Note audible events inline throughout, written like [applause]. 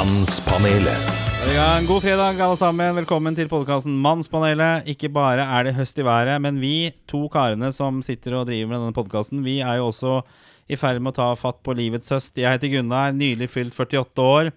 Mannspanelet. God fredag, alle sammen. Velkommen til podkasten Mannspanelet. Ikke bare er det høst i været, men vi to karene som sitter og driver med denne podkasten, vi er jo også i ferd med å ta fatt på livets høst. Jeg heter Gunnar, nylig fylt 48 år.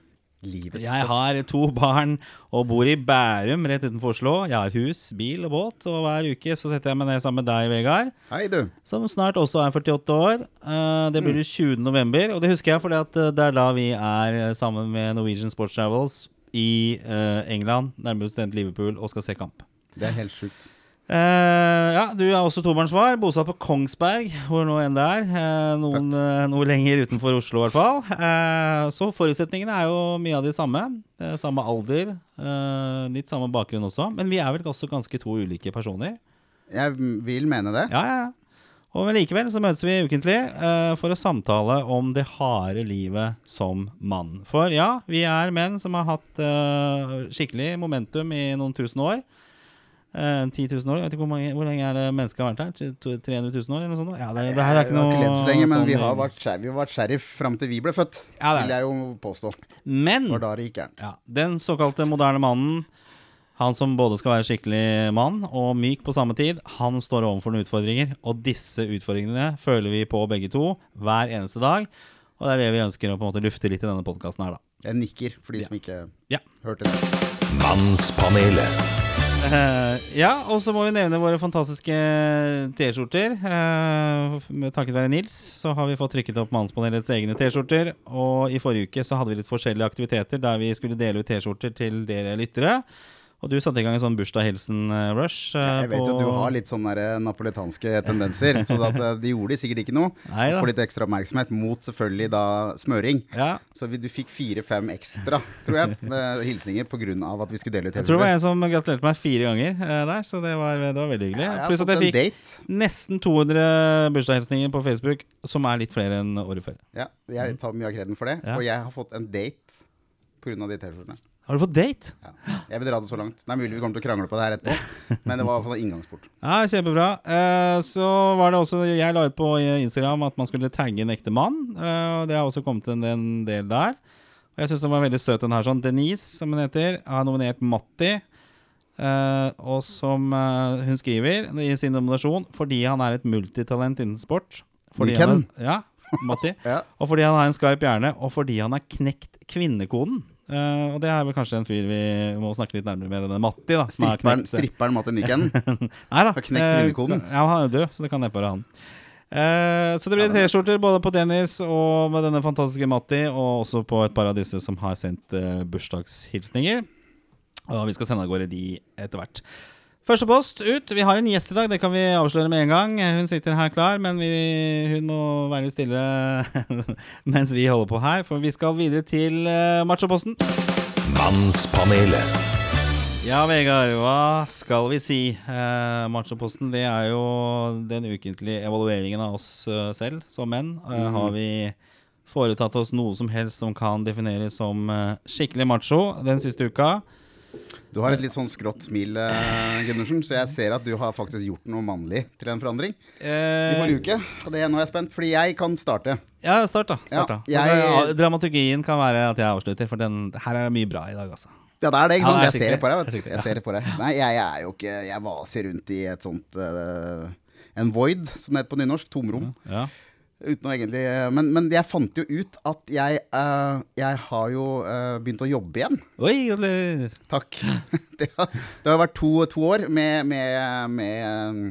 Livets Jeg har to barn og bor i Bærum, rett utenfor Oslo. Jeg har hus, bil og båt, og hver uke så setter jeg meg ned sammen med deg, Vegard. Hei, du. Som snart også er 48 år. Eh, det blir det 20. november. Og det husker jeg fordi at eh, det er da vi er eh, sammen med Norwegian Sports Travels i England, nærmere bestemt Liverpool, og skal se kamp. Det er helt sjukt. Eh, ja, Du er også tobarnsfar, bosatt på Kongsberg, hvor nå enn det er. Uh, noen, uh, noe lenger utenfor Oslo, i hvert fall. Så forutsetningene er jo mye av de samme. Samme alder, litt samme bakgrunn også. Men vi er vel også ganske to ulike personer. Jeg vil mene det. Ja, ja, ja. Og likevel så møtes vi ukentlig uh, for å samtale om det harde livet som mann. For ja, vi er menn som har hatt uh, skikkelig momentum i noen tusen år. Eh, 10 000 år, jeg vet ikke hvor, mange, hvor lenge er det mennesket har vært her? Tre- 300 000 år eller noe sånt? Ja, det, det her er ikke noe ikke levd så lenge, men sånn- vi har vært, sheriff, vi har vært sheriff fram til vi ble født. Ja, det vil jeg jo påstå. Men da det gikk ja, den såkalte moderne mannen, han som både skal være skikkelig mann og myk på samme tid, han står overfor noen utfordringer. Og disse utfordringene føler vi på begge to hver eneste dag. Og det er det vi ønsker å på en måte lufte litt i denne podkasten her, da. Jeg nikker for de som ikke Ja. hørte det. Mannspanelet. Uh, ja, og så må vi nevne våre fantastiske T-skjorter. Uh, med takket være Nils så har vi fått trykket opp Mannspanelets egne T-skjorter. Og i forrige uke så hadde vi litt forskjellige aktiviteter der vi skulle dele ut T-skjorter til dere lyttere. Og du satte i gang en sånn bursdag-hilsen-rush. Jeg vet jo du har litt sånne napoletanske napolitanske tendenser, så eh, de gjorde sikkert ikke noe. Neida. Får litt ekstra oppmerksomhet mot selvfølgelig da smøring. Ja, Så vi, du fikk fire-fem ekstra, tror jeg, hilsninger pga. at vi skulle dele ut jeg tror det var en som gratulerte meg fire ganger eh, der, så det var, det var veldig hyggelig. Ja, Pluss at jeg fikk date. nesten 200 bursdagshilsninger på Facebook, som er litt flere enn året før. Ja, jeg tar mye av kreden for det. Ja. Og jeg har fått en date pga. de T-skjortene. Har du fått date? Ja. Jeg vil dra det så langt. Det er mulig vi kommer til å krangle på det her etterpå, [laughs] men det var i hvert fall inngangsport. Ja, kjempebra. Eh, så var det også Jeg la ut på Instagram at man skulle tagge en ekte mann. Eh, det har også kommet en, en del der. Og jeg syns den var veldig søt, den her. sånn Denise, som hun heter, har nominert Matti. Eh, og som eh, hun skriver i sin nominasjon fordi han er et multitalent innen sport. Fordi Liker han er, ja, Matti. [laughs] Ja. Og fordi han har en skarp hjerne, og fordi han har knekt kvinnekoden. Eh, og det er vel kanskje en fyr vi må snakke litt nærmere med, denne Matti. da Stripperen, stripperen Matti Nyken. [laughs] Nei da. Har knekt kvinnekoden. Uh, Ja, han er død, så det kan neppe være han. Uh, så det blir T-skjorter både på Dennis og med denne fantastiske Matti, og også på et par av disse som har sendt eh, bursdagshilsninger. Og vi skal sende av gårde de etter hvert. Første post ut. Vi har en gjest i dag, det kan vi avsløre med en gang. Hun sitter her klar, men vi, hun må være stille [laughs] mens vi holder på her. For vi skal videre til uh, machoposten. Mannspanelet. Ja, Vegard, hva skal vi si? Eh, Machoposten det er jo den ukentlige evalueringen av oss eh, selv som menn. Eh, Har vi foretatt oss noe som helst som kan defineres som skikkelig macho den siste uka? Du har et litt sånn skrått smil, eh, Gundersen, så jeg ser at du har faktisk gjort noe mannlig til en forandring i Eh, forrige uke. Og det nå er jeg spent, fordi jeg kan starte. ja, start, da. Start, da. Ja, jeg- For, eh, Dramaturgien kan være at jeg avslutter, for den, her er det mye bra i dag, altså. Ja, det er det, ikke sant? Ja, jeg ser det på deg, vet du. Jeg ser det på deg. Nei, jeg, jeg er jo ikke Jeg vaser rundt i et sånt uh, En void, som det heter på nynorsk. Tomrom. Ja. Uten å egentlig men, men jeg fant jo ut at jeg uh, Jeg har jo uh, begynt å jobbe igjen. Oi, gratulerer. Takk. [laughs] Det har, det har vært to, to år med, med, med,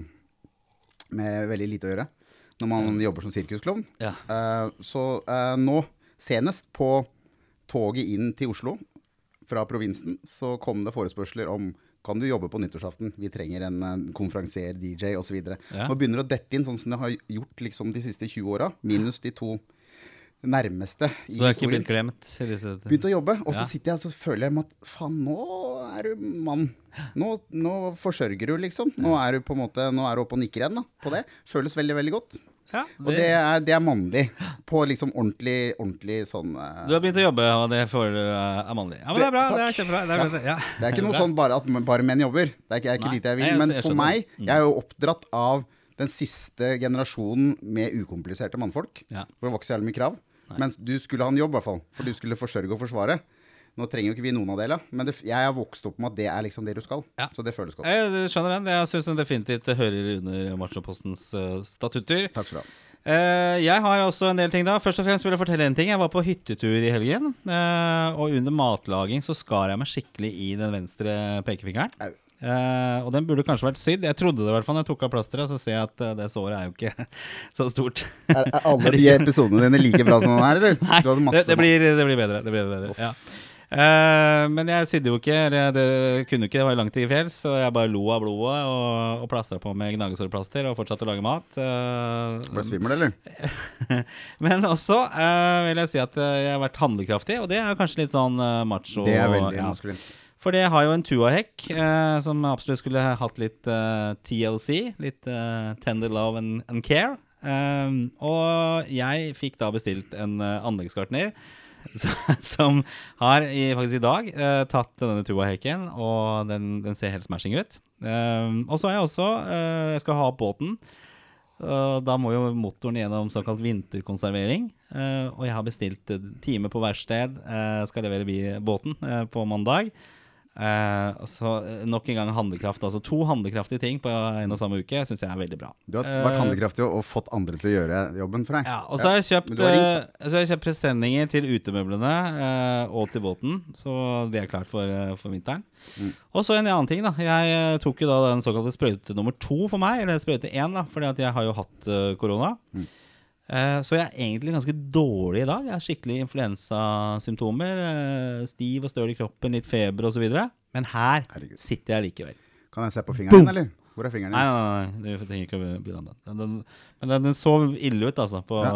med veldig lite å gjøre når man jobber som sirkusklovn. Ja. Uh, så nå, senest på toget inn til Oslo fra provinsen, så kom det forespørsler om kan du jobbe på nyttårsaften? Vi trenger en, en konferansier, DJ osv. Ja. Nå begynner det å dette inn sånn som det har gjort liksom, de siste 20 åra, minus de to nærmeste Så du har ikke blitt glemt? begynt å jobbe, og så Ja. sitter jeg og føler jeg at faen, nå er du mann. Nå, nå forsørger du, liksom. Nå er du på en måte Nå er du oppe og nikker igjen da, på det. Føles veldig, veldig godt. Ja, Og det er, det er mannlig. På liksom ordentlig, ordentlig sånn uh... Du har begynt å jobbe, og det får du eh, er mannlig. Ja, men det er bra. Det er kjempebra. Det er, ja. Det er ikke noe [laughs] sånn bare at bare menn jobber. Det er ikke, er ikke dit jeg Nei, vil. jeg- Men jeg for meg, Mm. jeg er jo oppdratt av den siste generasjonen med ukompliserte mannfolk. Ja. For det var ikke så jævlig mye krav. Mens du skulle ha en jobb, i hvert fall. For du skulle forsørge og forsvare. Nå trenger jo ikke vi noen av delene, men det, jeg har vokst opp med at det er liksom det du skal. Ja. Så det føles godt. Jeg skjønner den. Jeg syns den definitivt hører under Machopostens uh, statutter. Takk skal du ha. Uh, jeg har også en del ting da Først og fremst vil jeg fortelle en ting Jeg var på hyttetur i helgen Uh, Og under matlaging så skar jeg meg skikkelig i den venstre pekefingeren Au. Eh, Og den burde kanskje vært sydd Jeg trodde det i hvert fall når jeg tok av plasteret Så ser jeg at uh, det såret er jo ikke [laughs] så stort Er, er alle de [laughs] episodene dine like bra som den er, eller? Nei, det, det, blir, det blir bedre, det blir bedre ja. Eh, Men jeg sydde jo ikke Eller det kunne ikke, det var langt til fjells Så jeg bare lo av blodet Og, og plastret på med gnagesårplaster Og fortsatte å lage mat Uh, Ble svimmel, eller? [laughs] Men også uh, vil jeg si at jeg har vært handlekraftig, og det er kanskje litt sånn macho. Det er veldig ja. maskulint. For det har jo en Tua-hekk eh, som absolutt skulle hatt litt eh, TLC. Litt eh, tender love and, and care. Og jeg fikk da bestilt en anleggsgartner [laughs] som har i, faktisk i dag eh, tatt denne tubahekken, og den, den ser helt smashing ut. Eh, og så har jeg også uh, Jeg skal ha opp båten. Uh, da må jo motoren gjennom såkalt vinterkonservering. Uh, og jeg har bestilt eh, time på verksted. Uh, skal levere båten eh, på mandag. Eh, så eh, nok en gang handlekraft. Altså to handlekraftige ting på en og samme uke syns jeg er veldig bra. Du har vært Eh, handlekraftig og, og fått andre til å gjøre jobben for deg. ja, og så har jeg kjøpt, ja, har jeg kjøpt presenninger til utemøblene eh, og til båten. Så det er klart for, for vinteren. Mm. Og så en annen ting. da Jeg tok jo da den såkalte sprøyte nummer to for meg. Eller sprøyte én, da fordi at jeg har jo hatt korona. Mm. Eh, så jeg er egentlig ganske dårlig i dag. Jeg har skikkelig influensasymptomer. eh, stiv og støl i kroppen, litt feber osv. Men her Herregud. sitter jeg likevel. Kan jeg se på fingeren din, eller? Hvor er fingeren Nei, din? nei, nei, trenger ikke å bli den. Den, den, men den, den så ille ut, altså. På Ja.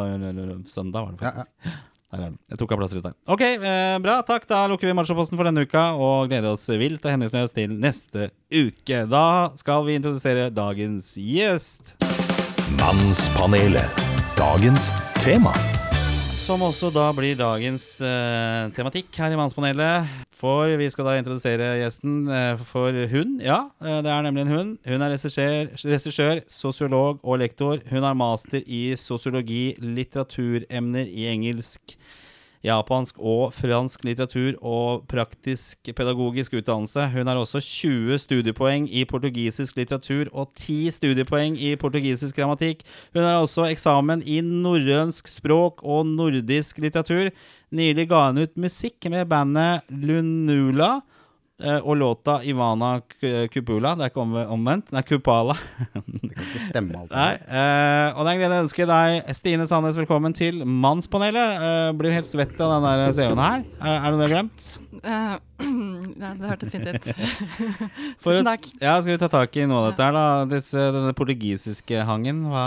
søndag, var det Ja, faktisk. Der er den. Jeg tok av plass i stad. Ok, eh, bra. Takk. Da lukker vi Machoposten for denne uka og gleder oss vilt og hendelsesløst til neste uke. Da skal vi introdusere dagens gjest. Mannspanelet. Dagens tema. Som også da blir dagens eh, tematikk her i Mannspanelet. For vi skal da introdusere gjesten eh, for hun. Ja, eh, det er nemlig en hun. Hun er regissør, sosiolog og lektor. Hun har master i sosiologi, litteraturemner i engelsk, japansk og fransk litteratur og praktisk pedagogisk utdannelse. Hun har også 20 studiepoeng i portugisisk litteratur og 10 studiepoeng i portugisisk grammatikk. Hun har også eksamen i norrønsk språk og nordisk litteratur. Nylig ga hun ut musikk med bandet Lunula. Eh, Og låta Ivana Kupula. Det er ikke omvendt. Det er Kupala. [laughs] Det kan ikke stemme alt. Nei, eh, og det er en glede å ønske deg, Stine Sandnes, velkommen til Mannspanelet. Eh, blir helt svett av den der CV-en her. Er, er det noe jeg har glemt? Eh, [clears throat] ja, det hørtes fint ut. [laughs] Tusen takk. Ja, Skal vi ta tak i noe av dette her, da? Disse, denne portugisiske hangen. Hva,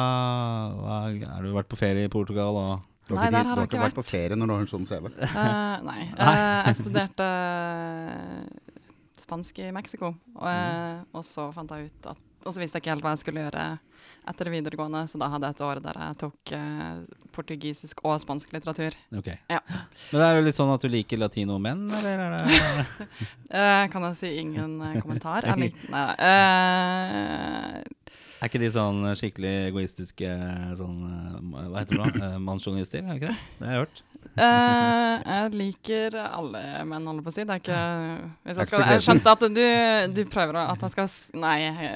hva, har du vært på ferie i Portugal? Og Du Nei, har der ikke, har du har ikke vært på ferie når du har en sånn CV. Eh, nei. Eh, jeg studerte spansk i Mexico, og, mm. og så fant jeg ut at Og så visste jeg ikke helt hva jeg skulle gjøre etter det videregående, så da hadde jeg et år der jeg tok uh, portugisisk og spansk litteratur. Ok. Ja. [gasps] Men det er jo litt sånn at du liker latino-menn, eller er det [laughs] Eh, kan jeg si ingen eh, kommentar? Jeg [laughs] liker, nei, eh, Er ikke de sånn skikkelig egoistiske sånn eh, Hva heter det da? Eh, Er det ikke det? Det har jeg hørt. Eh, jeg liker alle menn, holder på å si. Det er ikke hvis jeg, skal, jeg skjønte at du, du prøver at jeg skal Nei, Nei.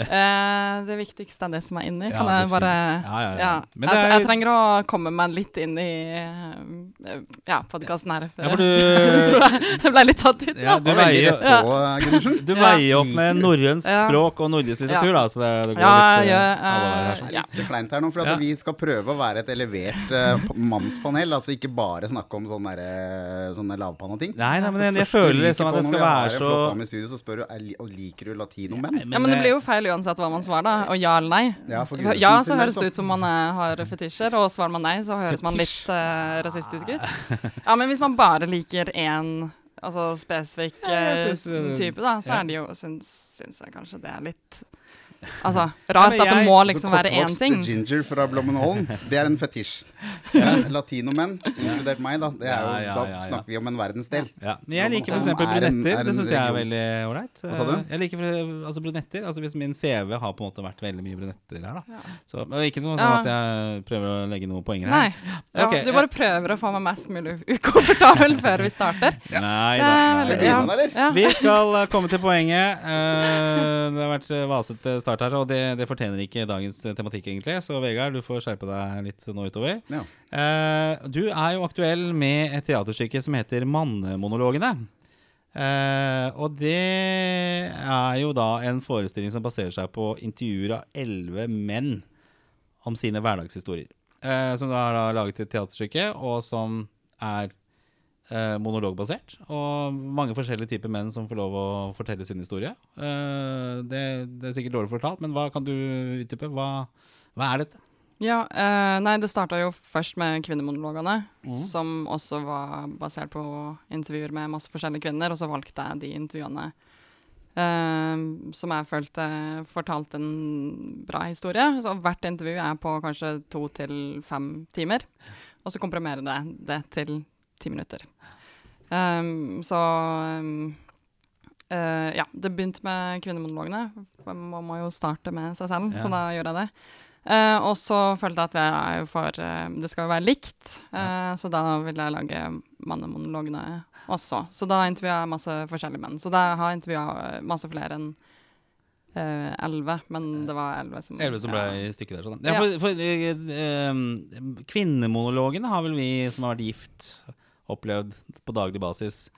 Eh, det viktigste er det som er inni. Ja, Kan jeg bare Ja, ja, ja. Men jeg, er- jeg trenger å komme meg litt inn i uh, ja, podkasten her. Ja, for [laughs] Jeg tror du, jeg, ble litt tatt ut. ja, du veier på, Gundersen. Du Ja. veier opp med norrønsk Ja. språk og nordisk litteratur, da. Så det, det går Ja, litt eh, gjør, Det er eh, sånn. Litt kleint her nå, for at Ja. vi skal prøve å være et elevert uh, mannspanel. Altså ikke bare snakke om sånne, der, sånne lavpanna-ting. Nei, nei, men jeg, jeg føler liksom at det skal når vi har være en så flott dame i studio, så spør du er og liker du latinomenn. Ja, men det blir jo feil uansett hva man svarer, da. Og ja eller nei. Ja, for Ja, så høres det ut som man eh, har fetisjer, og svarer man nei, så høres man litt uh, rasistisk ut. Ja, men hvis man bare liker én altså spesifikk eh, type, da, så er det jo syns, syns jeg kanskje det er litt Altså, rart men at det må liksom være én ting. ginger fra Blommenholm, det er en fetisj. Ja, Latinomenn, inkludert meg, da. Det er jo, Ja, ja, da ja, ja. snakker vi om en verdensdel. Ja, men jeg liker f.eks. er brunetter. er en Det syns jeg er veldig ålreit. Hva sa du? Jeg liker altså brunetter. Altså Hvis min CV har på en måte vært veldig mye brunetter her, da. Så, det er ikke noe sånn at jeg prøver å legge noen poenger Nei. her. Ja, Okay, du bare prøver å få meg mest mulig ukomfortabel før vi starter. [laughs] Nei da. Skal vi begynne, eller? Vi skal eh, komme til poenget. Eh, det har vært eh, vasete start her, og det, det fortjener ikke dagens tematikk, egentlig. Så Vegard, du får skjerpe deg litt nå utover. Ja. Eh, du er jo aktuell med et teaterstykke som heter Mannemonologene. Eh, og det er jo da en forestilling som baserer seg på intervjuer av elleve menn om sine hverdagshistorier. Eh, som da har da laget et teaterstykke, og som er eh, monologbasert. Og mange forskjellige typer menn som får lov å fortelle sin historie. Eh, det, det er sikkert dårlig fortalt, men hva kan du utdype? Hva, hva er dette? Ja, eh, nei, det starta jo først med kvinnemonologene, mm. som også var basert på intervjuer med masse forskjellige kvinner, og så valgte jeg de intervjuene Uh, som jeg følte fortalte en bra historie. Så hvert intervju er på kanskje to til fem timer, og så komprimerer jeg det til ti minutter. Um, så um, uh, ja, det begynte med kvinnemonologene. Man må jo starte med seg selv, Ja. så da gjør jeg det. Uh, og så følte jeg at er for uh, Det skal jo være likt, ja. så da ville jeg lage mannemonologene også. Så da intervjua jeg masse forskjellige menn. Så da har jeg intervjua masse flere enn elleve, uh, men det var elleve som Elleve som ble ja. i stykket der. Sånn. Ja, for, for uh, kvinnemonologene har vel vi som har vært gift, opplevd på daglig basis.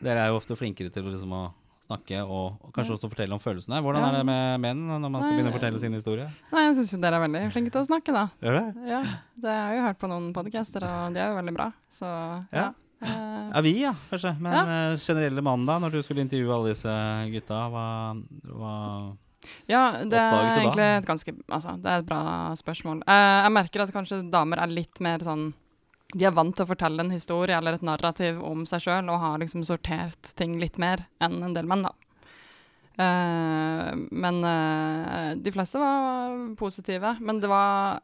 Dere er jo ofte flinkere til liksom, å snakke og, og kanskje også fortelle om følelsene. Hvordan Ja. er det med menn når man skal Nei, begynne å fortelle sin historie? Nei, jeg syns jo dere er veldig flinke til å snakke, da. Gjør det? Ja, det har jeg jo hørt på noen podcaster, og de er jo veldig bra. Så ja. Ja. Eh, Ja, vi, ja, kanskje. Men Ja. eh, generelle mann, da, når du skulle intervjue alle disse gutta, hva, hva Ja, det er egentlig et ganske Altså, det er et bra spørsmål. Uh, jeg merker at kanskje damer er litt mer sånn De er vant til å fortelle en historie eller et narrativ om seg sjøl og har liksom sortert ting litt mer enn en del menn, da. Uh, men uh, de fleste var positive. Men det var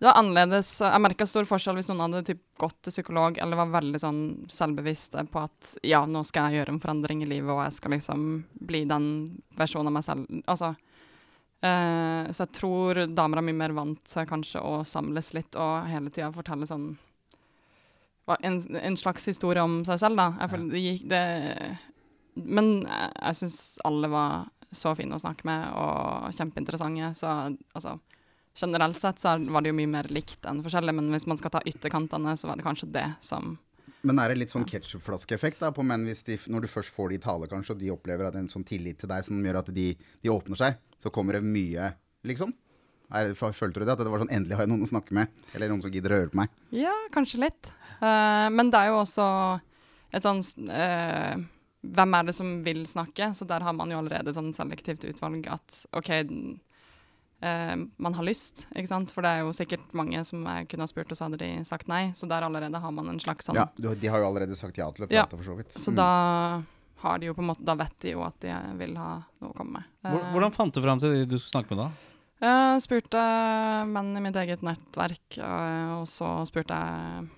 det var annerledes. Jeg merka stor forskjell hvis noen hadde typ gått til psykolog eller var veldig sånn selvbevisste på at ja, nå skal jeg gjøre en forandring i livet, og jeg skal liksom bli den versjonen av meg selv. Altså, eh, så jeg tror damer er mye mer vant til kanskje å samles litt og hele tida fortelle sånn en, en slags historie om seg selv, da. Jeg føler det gikk det Men jeg, jeg syns alle var så fine å snakke med og kjempeinteressante, så altså Generelt sett så var det jo mye mer likt enn forskjellig, men hvis man skal ta ytterkantene, så var det kanskje det som Men er det litt sånn ketsjupflaskeeffekt på menn hvis de, når du først får de i tale, kanskje, og de opplever at en sånn tillit til deg som gjør at de, de åpner seg, så kommer det mye, liksom? Er, følte du det? At det var sånn endelig har jeg noen å snakke med? Eller noen som gidder å høre på meg? Ja, kanskje litt. Uh, men det er jo også et sånn uh, Hvem er det som vil snakke? Så der har man jo allerede sånn selektivt utvalg at OK, eh, man har lyst, ikke sant? For det er jo sikkert mange som jeg kunne ha spurt, og så hadde de sagt nei. Så der allerede har man en slags sånn Ja, De har jo allerede sagt ja til å Ja. for så vidt. Så Mm. da har de jo på en måte Da vet de jo at de vil ha noe å komme med. Eh, Hvordan fant du fram til de du skulle snakke med da? Jeg spurte menn i mitt eget nettverk, eh, og så spurte jeg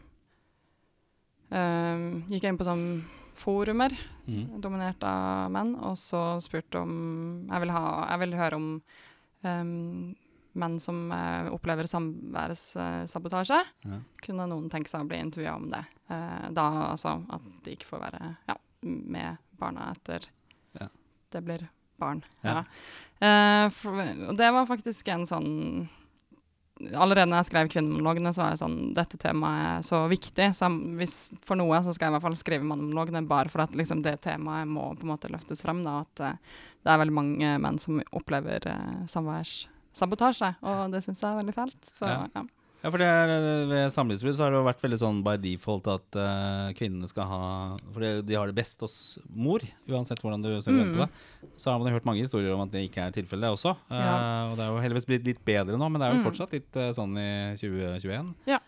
eh, Gikk jeg inn på sånn forumer Mm. dominert av menn, og så spurte om Jeg vil, ha, jeg vil høre om em, menn som uh, opplever samværssabotasje. Ja. Kunne noen tenke seg å bli intervjua om det? Uh, da altså at de ikke får være ja, med barna etter Ja. det blir barn. Ja. Eh, for, og det var faktisk en sånn Allerede når jeg skrev kvinnemonologene, så var jeg sånn Dette temaet er så viktig, så hvis for noe så skal jeg i hvert fall skrive mannemonologene bare for at liksom, det temaet må på en måte løftes frem. Da, at uh, det er veldig mange menn som opplever uh, samværssabotasje, og det syns jeg er veldig fælt. Så Ja. ja. Ja, for det er, eh, Ved samlivsbrudd så har det jo vært veldig sånn by default at uh, kvinnene skal ha For de har det best hos mor, uansett hvordan du snur mm. på det. Så har man jo hørt mange historier om at det ikke er tilfellet, også. Ja. og det er jo heldigvis blitt litt bedre nå, men det er jo Mm. fortsatt litt uh, sånn i 2021. Ja,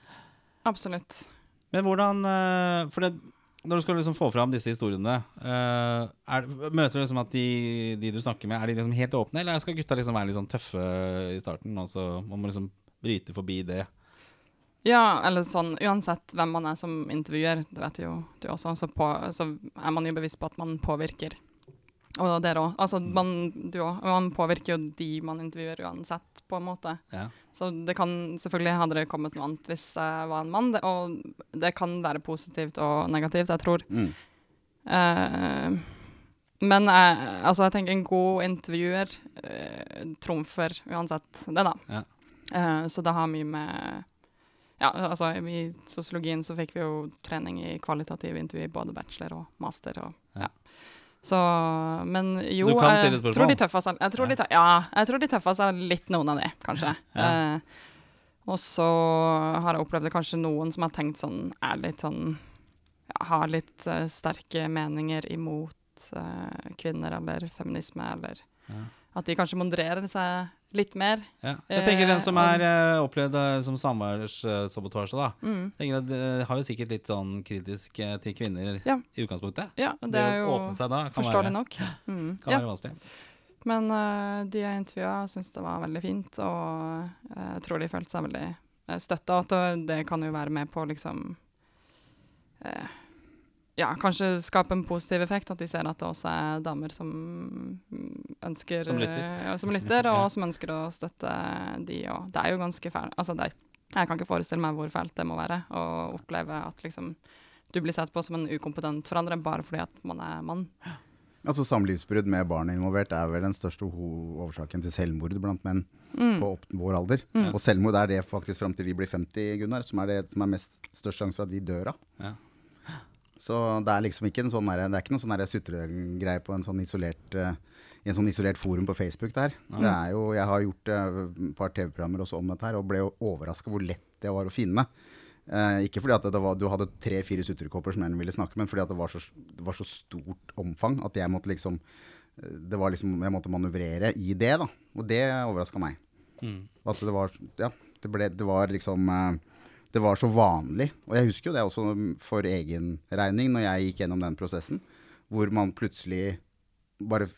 Absolutt. Men hvordan For det, når du skal liksom få fram disse historiene, er, møter du liksom at de, de du snakker med, er de liksom helt åpne, eller skal gutta liksom være litt sånn tøffe i starten, og så må liksom bryte forbi det? Ja, eller sånn uansett hvem man er som intervjuer, det vet jo du også, så, på, så er man jo bevisst på at man påvirker. Og dere òg. Altså, man, du òg. Man påvirker jo de man intervjuer uansett, på en måte. Ja. Så det kan Selvfølgelig hadde det kommet noe annet hvis jeg var en mann, det, og det kan være positivt og negativt, jeg tror. Mm. Uh, men jeg, altså, jeg tenker en god intervjuer uh, trumfer uansett det, da. Ja. Uh, så det har mye med Ja, altså i sosiologien så fikk vi jo trening i kvalitativ intervju, både bachelor og master og Ja. Så Men jo, du kan stille spørsmål? tror de tøffa seg jeg tror de Ja, jeg tror de tøffa seg litt, noen av de, kanskje. Ja. Eh, og så har jeg opplevd det kanskje noen som har tenkt sånn Er litt sånn Har litt uh, sterke meninger imot uh, kvinner eller feminisme, eller Ja. At de kanskje modererer seg litt mer. Ja. Jeg tenker den som Eh, er eh, opplevd eh, som samværssabotasje, da. Mm. Tenker at det har jo sikkert litt sånn kritisk eh, til kvinner Ja. i utgangspunktet. Ja, det, Det, er jo åpne seg da kan, være, nok. [laughs] Mm. kan være vanskelig. Men uh, de jeg intervjua, syntes det var veldig fint, og eh, jeg tror de følte seg veldig uh, støtta. Og det, kan jo være med på liksom eh, Ja, kanskje skape en positiv effekt, at de ser at det også er damer som mm, ønsker Som lytter. eh, ja, som lytter, og Ja. som ønsker å støtte de og Det er jo ganske fælt. Altså, det er, jeg kan ikke forestille meg hvor fælt det må være å oppleve at liksom du blir sett på som en ukompetent forandrer bare fordi at man er mann. Altså Samlivsbrudd med barn involvert er vel den største årsaken til selvmord blant menn Mm. på opp vår alder. Og selvmord er det faktisk fram til vi blir 50, Gunnar, som er det som er mest størst sjanse for at vi dør av. Ja. Så det er liksom ikke en sånn der, det er ikke noen sånn sutregreie på en sånn isolert eh, i en sånn isolert forum på Facebook der. Det er jo, jeg har gjort eh, et par TV-programmer også om dette her, og ble jo overraska hvor lett det var å finne. Eh, ikke fordi at det var, du hadde tre-fire sutrekopper som en ville snakke, med, men fordi at det var, så, det var så stort omfang at jeg måtte liksom det var liksom, Jeg måtte manøvrere i det, da. Og det overraska meg. Mm. At det var Ja, det, ble, det var liksom eh, Det var så vanlig. Og jeg husker jo det også for egen regning, når jeg gikk gjennom den prosessen, hvor man plutselig bare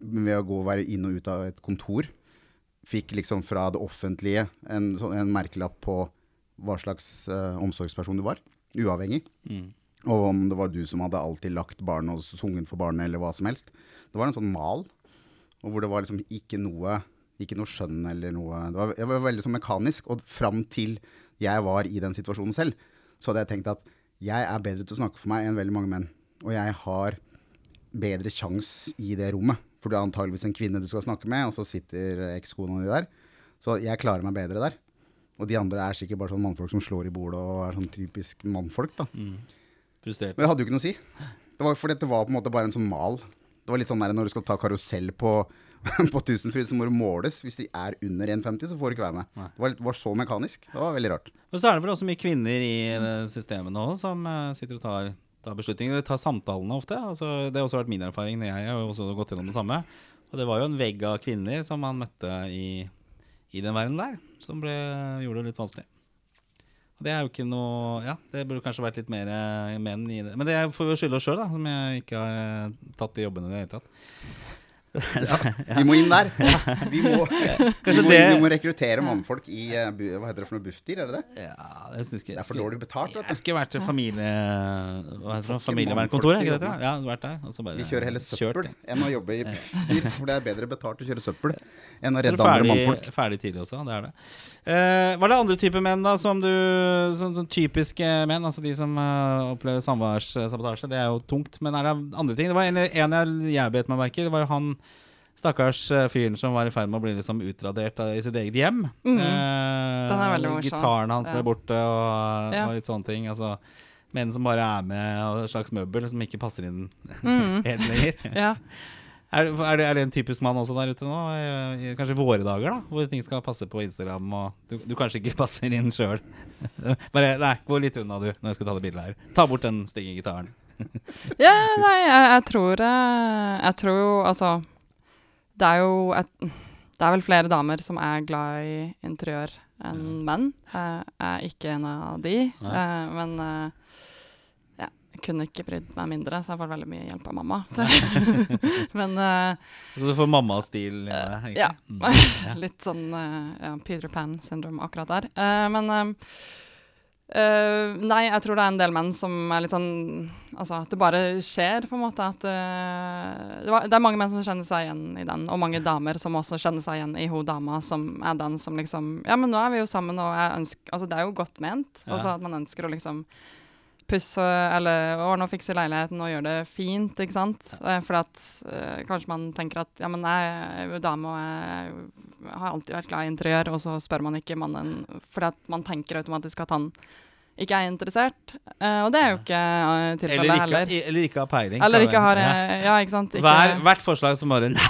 ved å gå og være inn og ut av et kontor, fikk liksom fra det offentlige en, sånn- en merkelapp på hva slags uh, omsorgsperson du var. Uavhengig. Mm. Og om det var du som hadde alltid lagt barnet og sunget for barnet, eller hva som helst. Det var en sånn mal, og hvor det var liksom ikke noe, ikke noe skjønn eller noe Det var, det var veldig sånn mekanisk. Og fram til jeg var i den situasjonen selv, så hadde jeg tenkt at jeg er bedre til å snakke for meg enn veldig mange menn. Og jeg har bedre sjans i det rommet. For du er antageligvis en kvinne du skal snakke med, og så sitter ekskona di der. Så jeg klarer meg bedre der. Og de andre er sikkert bare sånn mannfolk som slår i bordet og er sånn typisk mannfolk, da. Frustrert. Men jeg hadde jo ikke noe å si. Det var for dette var på en måte bare en sånn mal. Det var litt sånn der når du skal ta karusell på, [laughs] på Tusenfryd, så må måles. Hvis de er under 1,50, så får du ikke være med. Nei. Det var, litt, var så mekanisk. Det var veldig rart. Og så er det vel også mye kvinner i systemet nå som eh, sitter og tar, tar beslutninger. Eller tar samtalene ofte. Altså, det har også vært min erfaring jeg har også gått gjennom det samme. Og det var jo en vegg av kvinner som man møtte i, i den verden der, som ble, gjorde det litt vanskelig. Og det er jo ikke noe Ja, det burde kanskje vært litt mer eh, menn i det. Men det får vi skylde oss sjøl, da, som jeg ikke har eh, tatt de jobbene i det hele tatt. [laughs] Vi må inn der. [laughs] Vi må, vi må, det- vi må rekruttere mannfolk i eh, Hva heter det for noe? Bufdir, er det det? Ja, det, synes jeg, Det er for dårlig betalt, Jeg skulle vært til familie... Hva heter det? Familievernkontoret, ikke det? Ja, vært der. Og så bare Vi kjører heller søppel kjørt. enn å jobbe i Bufdir, for det er bedre betalt å kjøre søppel enn å er redde ferdig, andre mannfolk. ferdig tidlig også, det er det. Eh, var det andre typer menn da som du Sånn som typiske menn, altså de som uh, opplever samværssabotasje? Det er jo tungt. Men er det andre ting? Det var en, en jeg, jeg bet meg merke i. Det var jo han stakkars eh, fyren som var i ferd med å bli liksom utradert i sitt eget hjem. Mm. Eh. Gitaren hans ble borte, og, Ja. og litt sånne ting. Altså Menn som bare er med, og et slags møbel som ikke passer inn [laughs] Mm. helt lenger. [laughs] Ja. Er, er, det, er det en typisk mann også der ute nå? I, i, kanskje våre dager, da? Hvor ting skal passe på Instagram, og du, du kanskje ikke [laughs] passer inn sjøl. Bare nei, gå litt unna, du, når jeg skal ta det bildet her. Ta bort den stygge gitaren. Ja, nei, jeg, jeg tror eh, Jeg tror jo altså Det er jo et, Det er vel flere damer som er glad i interiør enn menn. Jeg er ikke en av de, eh, men uh, ja, jeg kunne ikke brydd meg mindre, så jeg får veldig mye hjelp av mamma. [laughs] [laughs] Men uh, Så du får mammastil? Uh, ja. Mm. [laughs] litt sånn ja, Peter Pan-syndrom akkurat der. Men eh, nei, jeg tror det er en del menn som er litt sånn Altså at det bare skjer, på en måte. At uh, det, var, det er mange menn som kjenner seg igjen i den, og mange damer som også kjenner seg igjen i hun dama som er den som liksom Ja, men nå er vi jo sammen, og jeg ønsker Altså, det er jo godt ment. Ja. Altså at man ønsker å liksom pusse eller ordne og fikse leiligheten og gjøre det fint, ikke sant. Ja. For at uh, kanskje man tenker at ja, men jeg er jo dame og jeg har alltid vært glad i interiør, og så spør man ikke mannen fordi at man tenker automatisk at han ikke er interessert. Eh, og det er jo ikke eh, Eller, tilfellet ikke, heller. eller ikke har peiling. Eller ikke har Ja, ikke sant. Ikke, Hver, hvert forslag som bare [laughs] Nei,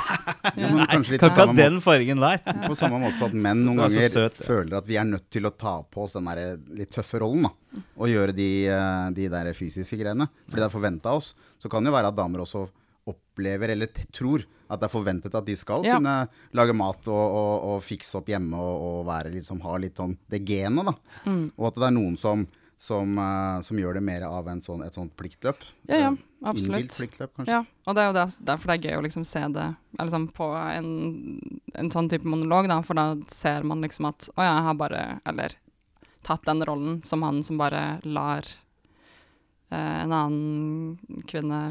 Ja, men kanskje litt kan ikke ha den fargen der. Ja. på samme måte som at menn noen er ganger søt. føler at vi er nødt til å ta på oss den der litt tøffe rollen. da Og gjøre de, eh, de der fysiske greiene. Fordi det er forventa av oss. Så kan det jo være at damer også opplever eller tror at det er forventet at de skal Ja. kunne lage mat og, og, og fikse opp hjemme og, og være litt som har litt sånn det genet, da. Mm. Og at det er noen som, som, eh, som gjør det mer av en sånn, et sånt pliktløp. Ja, ja, Eh, absolutt. Innbilt pliktløp, kanskje. Ja, og det er jo det, derfor det er gøy å liksom se det liksom på en, en sånn type monolog, da, for da ser man liksom at å ja, jeg har bare Eller tatt den rollen som han som bare lar eh, en annen kvinne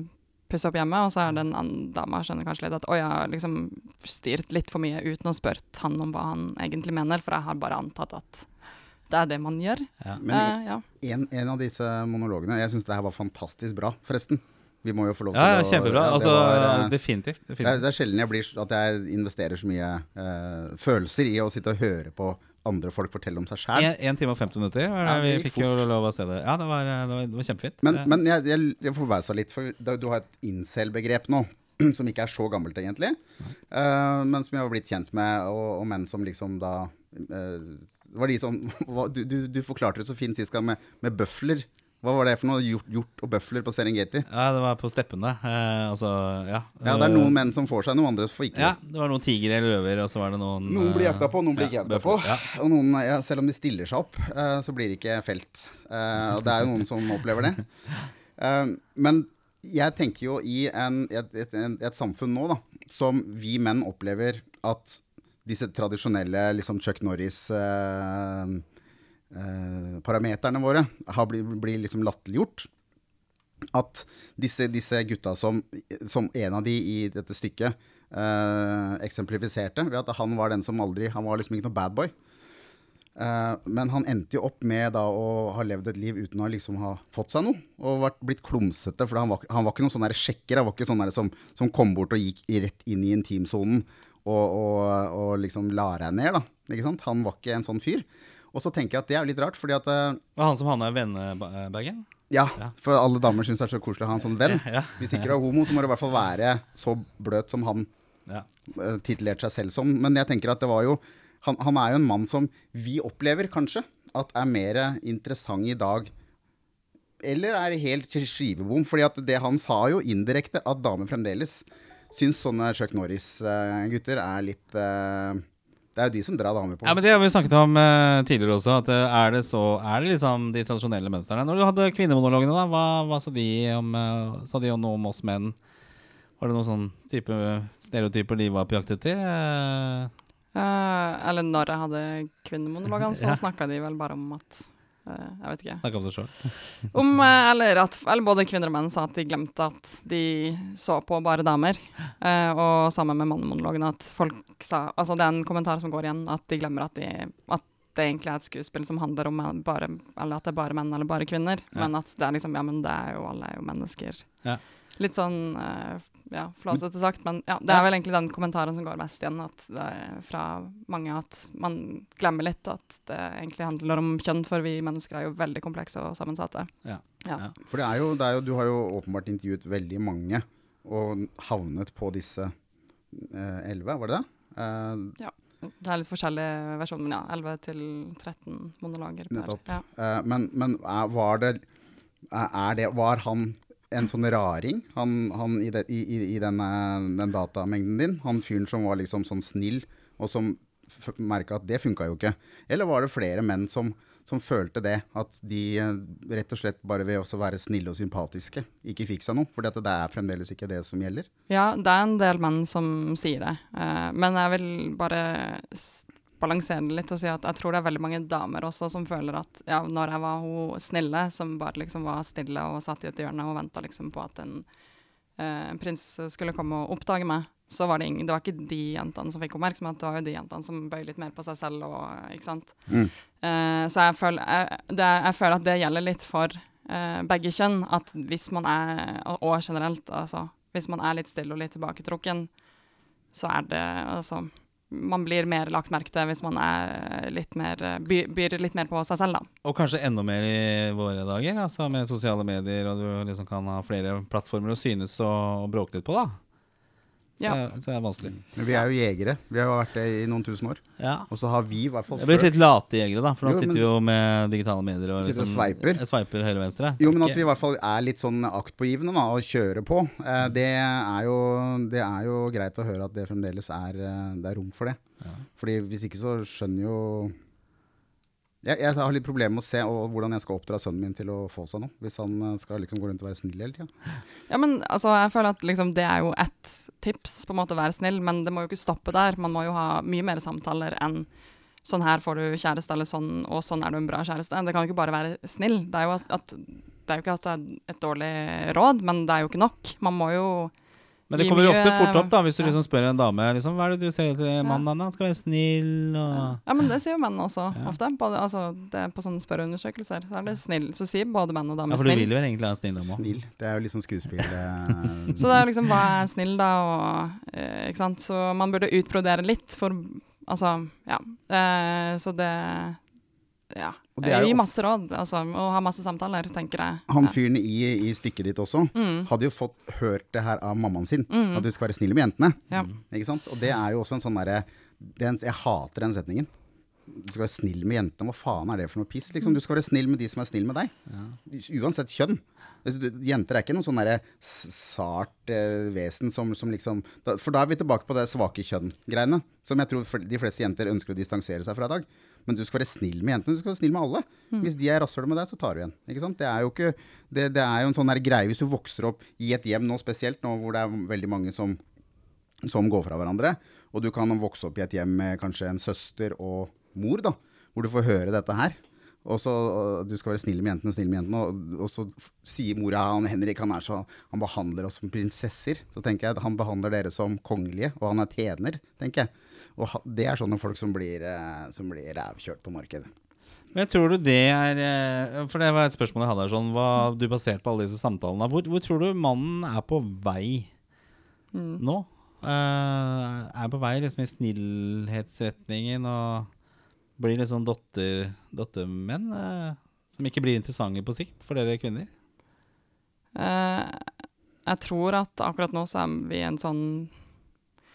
pusse opp hjemme, og så er det en annen dame skjønner kanskje litt at å, jeg har liksom styrt litt for mye uten å spørre han om hva han egentlig mener, for jeg har bare antatt at det er det man gjør. Ja. Men uh, ja. en, en av disse monologene Jeg syns det her var fantastisk bra, forresten. Vi må jo få lov til Ja, ja, å kjempebra. ja, det Altså, var, eh, definitivt. det, er, definitivt. det er sjelden jeg blir, at jeg investerer så mye uh, følelser i å sitte og høre på andre folk fortelle om seg sjæl. En, en time og 50 minutter. Ja, vi fikk fort. jo lov å se det. Ja, det var, det var, det var kjempefint. Men, men jeg, jeg, jeg forbausa litt, for du har et incel-begrep nå. [clears throat] Som ikke er så gammelt, egentlig. Uh, men som jeg har blitt kjent med, og, og menn som liksom da uh, var de som, [laughs] du, du, du forklarte det så fint sist gang med, med bøfler. Hva var det for noe? Hjort, og bøfler på Serengeti? ja, det var på steppene. Eh, altså, ja. Ja, det er noen menn som får seg, noen andre får ikke. Ja, det var noen tigre eller løver, og så var det noen Noen blir jakta på, noen blir ja, ikke jakta på. ja. Og noen, ja, selv om de stiller seg opp, eh, så blir de ikke felt. Eh, og det er jo noen som opplever det. [laughs] Eh, men jeg tenker jo i en, et, et, et, et samfunn nå da, som vi menn opplever at disse tradisjonelle liksom Chuck Norris eh, eh, parameterne våre har blitt blir liksom latterliggjort. At disse, disse gutta som, som en av de i dette stykket eh, eksemplifiserte, ved at han var den som aldri Han var liksom ikke noe bad boy. Eh, men han endte jo opp med da å ha levd et liv uten å liksom ha fått seg noe. Og vært, blitt klumsete, for han var, han var ikke noen sånn der sjekker. Han var ikke sånn som, som kom bort og gikk rett inn i intimsonen og, og, og liksom la deg ned. da, ikke sant? Han var ikke en sånn fyr. Og så tenker jeg at det er litt rart, fordi at eh, var han som havna i vennebagen? ja, Ja. for alle damer syns det er så koselig å ha en sånn venn. [laughs] Hvis ikke du er homo, så må du i hvert fall være så bløt som han Ja. uh, titulerte seg selv som. Men jeg tenker at det var jo han, han er jo en mann som vi opplever kanskje at er mer interessant i dag. Eller er helt skivebom. fordi at det han sa jo indirekte, at damer fremdeles syns sånne Chuck Norris-gutter er litt eh, Det er jo de som drar damer på. Ja, men Det har vi snakket om uh, tidligere også. At uh, Er det så Er det liksom de tradisjonelle mønstrene? Når du hadde kvinnemonologene, da, hva, hva sa de om uh, Sa de om noe om oss menn? Var det noen sånn type stereotyper de var på jakt etter? Eller når jeg hadde kvinnemonologene, så [laughs] Ja. snakka de vel bare om at Jeg vet ikke. Snakka om seg sjøl. [laughs] Om, eh, eller at eller både kvinner og menn sa at de glemte at de så på bare damer. Eh, og sammen med mannemonologen at folk sa Altså det er en kommentar som går igjen, at de glemmer at, de, at det egentlig er et skuespill som handler om bare Eller at det er bare menn eller bare kvinner. Ja. Men at det er liksom Ja, men det er jo alle er jo mennesker. Ja. Litt sånn eh, ja, flåsete sagt, men ja, det er vel egentlig den kommentaren som går mest igjen. At det er fra mange at man glemmer litt at det egentlig handler om kjønn, for vi mennesker er jo veldig komplekse og sammensatte. Ja. Ja. Ja. For det er jo, det er jo, du har jo åpenbart intervjuet veldig mange, og havnet på disse elleve, var det det? Eh, Det er litt forskjellige versjoner, men ja, 11 til 13 monologer per. Nettopp. Ja. eh, men men er, var det er det, Var han en sånn raring, han, han i, de, i, i, denne, den datamengden din? Han fyren som var liksom sånn snill, og som merka at det funka jo ikke? Eller var det flere menn som, som følte det. At de eh, rett og slett bare ved å være snille og sympatiske ikke fikk seg noe. For det er fremdeles ikke det som gjelder. Ja, det er en del menn som sier det. Eh, men jeg vil bare balansere det litt og si at jeg tror det er veldig mange damer også som føler at ja, når jeg var hun snille, som bare liksom var stille og satt i et hjørne og venta liksom på at en eh, prins skulle komme og oppdage meg, så var det ingen Det var ikke de jentene som fikk oppmerksomhet, det var jo de jentene som bøy litt mer på seg selv og Ikke sant. Mm. Eh, så jeg føler, jeg, det, jeg føler at det gjelder litt for eh, begge kjønn. At hvis man er, og generelt, altså Hvis man er litt stille og litt tilbaketrukken, så er det altså Man blir mer lagt merke til hvis man er litt mer eh, by, byr litt mer på seg selv, da. Og kanskje enda mer i våre dager, altså med sosiale medier, og du liksom kan ha flere plattformer å synes og, og bråke litt på, da. Så, Ja. så er det vanskelig. Men vi er jo jegere. Vi har jo vært det i noen tusen år. Ja. Og så har vi i hvert fall Jeg er blitt litt late jegere, da, for nå Jo, sitter vi jo med digitale medier og liksom, og sveiper. Sveiper høyre og venstre. Jo, men at vi i hvert fall er litt sånn aktpågivende da, og kjører på, eh, det, er jo, det er jo greit å høre at det fremdeles er, eh, det er rom for det. Fordi hvis ikke så skjønner jo jeg, jeg har litt problemer med å se hvordan jeg skal oppdra sønnen min til å få seg noe, hvis han eh, skal liksom gå rundt og være snill hele tida. Ja, men altså, jeg føler at liksom, det er jo ett tips, på en måte være snill, men det må jo ikke stoppe der. Man må jo ha mye mer samtaler enn sånn her får du kjæreste, eller sånn, og sånn er du en bra kjæreste. Det kan jo ikke bare være snill. Det er jo, at, at, det er jo ikke at det er et dårlig råd, men det er jo ikke nok. Man må jo Men det kommer jo ofte fort opp, da, hvis du Ja. liksom spør en dame liksom, Hva er det du ser etter mannen? Han skal være snill og Ja, men det sier jo menn også, Ja. ofte. Både, altså, det på sånne spørreundersøkelser så er det snill. Så sier både menn og dame Ja, damer for du vil snill. vel egentlig ha en snill dame òg? Snill. Det er jo litt sånn skuespill. eh, [laughs] Så det er liksom hva er snill, da, og eh, Ikke sant. Så man burde utbrodere litt, for altså, ja. Eh, så det Ja. Og det er jo Gi masse råd, altså, og ha masse samtaler, tenker jeg. Han fyren i, i stykket ditt også Mm. hadde jo fått hørt det her av mammaen sin. Mm. At du skal være snill med jentene. Ja. Ikke sant? Og det er jo også en sånn derre Jeg hater den setningen. Du skal være snill med jentene. Hva faen er det for noe piss? Liksom? Du skal være snill med de som er snill med deg. Uansett kjønn. Altså, Jenter er ikke noe sånn derre sart eh, vesen som, som liksom For da er vi tilbake på det svake kjønn-greiene. Som jeg tror de fleste jenter ønsker å distansere seg fra i dag. Men du skal være snill med jentene. Du skal være snill med alle. Hvis de er rasshøl med deg, så tar du igjen. Det er ikke Det, det er jo en sånn greie hvis du vokser opp i et hjem nå, spesielt nå hvor det er veldig mange som som går fra hverandre. Og du kan vokse opp i et hjem med kanskje en søster og mor, da, hvor du får høre dette her. Og så Du skal være snill med jentene, snill med jentene. Og, og så sier mora han Henrik han så, han behandler oss som prinsesser. Så tenker jeg at han behandler dere som kongelige, og han er tjener, tenker jeg. Og det er sånne folk som blir, eh, som blir rævkjørt på markedet. Men tror du det er eh, For det var et spørsmål jeg hadde her, sånn, hva du basert på alle disse samtalene hvor, hvor tror du mannen er på vei nå? Uh, er på vei liksom i snillhetsretningen og blir litt sånn dotter, dottermenn eh, som ikke blir interessante på sikt for dere kvinner? Uh, jeg tror at akkurat nå så er vi i en sånn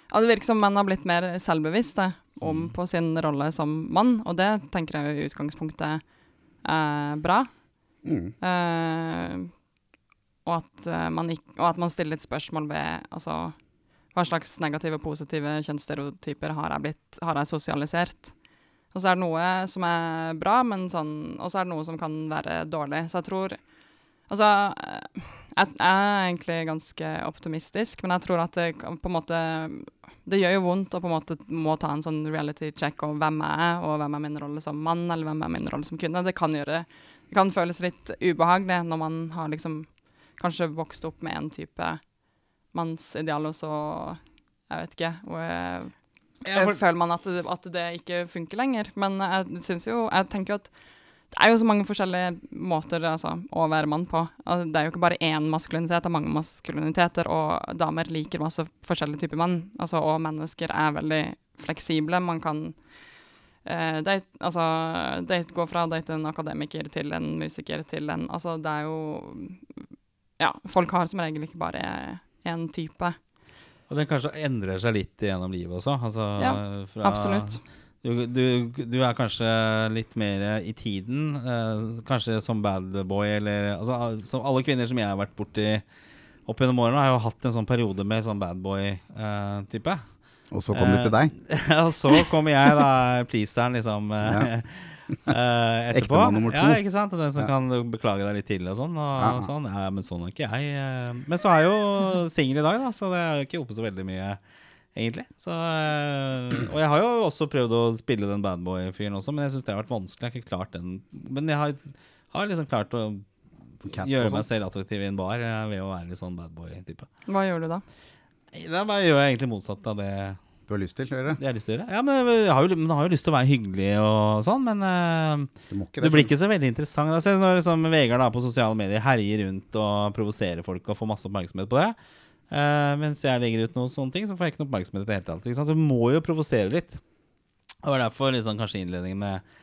Ja, det virker som menn har blitt mer selvbevisste om Mm. på sin rolle som mann, og det tenker jeg i utgangspunktet er bra. Mm. Uh, og, at, eh, man ikk- og at man stiller litt spørsmål ved altså, hva slags negative og positive kjønnsstereotyper har jeg, blitt, har jeg sosialisert. Og så er det noe som er bra, men sånn, og så er det noe som kan være dårlig. Så jeg tror Altså, eh, jeg, jeg er egentlig ganske optimistisk, men jeg tror at det på en måte Det gjør jo vondt å på en måte må ta en sånn reality check om hvem jeg er, og hvem er min rolle som mann, eller hvem er min rolle som kvinne. Det kan gjøre Det kan føles litt ubehagelig når man har liksom kanskje vokst opp med en type mannsideal, og så Jeg vet ikke. Og, jeg, for- føler man at det, at det ikke funker lenger. Men jeg syns jo Jeg tenker jo at det er jo så mange forskjellige måter altså, å være mann på. Altså, det er jo ikke bare én maskulinitet, det er mange maskuliniteter, og damer liker masse forskjellige typer menn. Altså, og mennesker er veldig fleksible. Man kan eh, date, altså, date, gå fra å date en akademiker til en musiker til en Altså, det er jo Ja, folk har som regel ikke bare én type. Og den kanskje endrer seg litt gjennom livet også? Altså, Ja, fra- Absolutt. Du, du, du er kanskje litt mer i tiden, eh, kanskje som bad boy, eller altså, Som alle kvinner som jeg har vært borti opp gjennom årene, har jo hatt en sånn periode med sånn bad boy-type. Og så kom det til deg. [laughs] og så kommer jeg, da, pleaseren, liksom. eh, [laughs] eh, etterpå. Nummer to. Ja, ikke sant? Den som Ja. kan beklage deg litt tidlig og sånn. Og Ja. sånn. Ja, men sånn er ikke jeg. eh. Men så er jeg jo singel i dag, da, så det er jo ikke oppe så veldig mye, egentlig. Så, eh, og jeg har jo også prøvd å spille den badboy-fyren også, men jeg syns det har vært vanskelig. Jeg har ikke klart den. Men jeg har, har liksom klart å Cap gjøre sånn. meg selv attraktiv i en bar eh, ved å være litt sånn badboy-type. Hva gjør du da? Da bare gjør jeg egentlig motsatt av det Du har lyst til å gjøre det? jeg har lyst til å gjøre. Ja, men jeg har jo, man har jo lyst til å være hyggelig og sånn, men eh, Du må ikke det du blir ikke så veldig interessant. Altså, når liksom Vegard da på sosiale medier herjer rundt og provoserer folk og får masse oppmerksomhet på det, eh, mens jeg legger ut noen sånne ting, så får jeg ikke noe oppmerksomhet i det hele tatt. Du må jo provosere litt. Det var derfor liksom, kanskje innledningen med,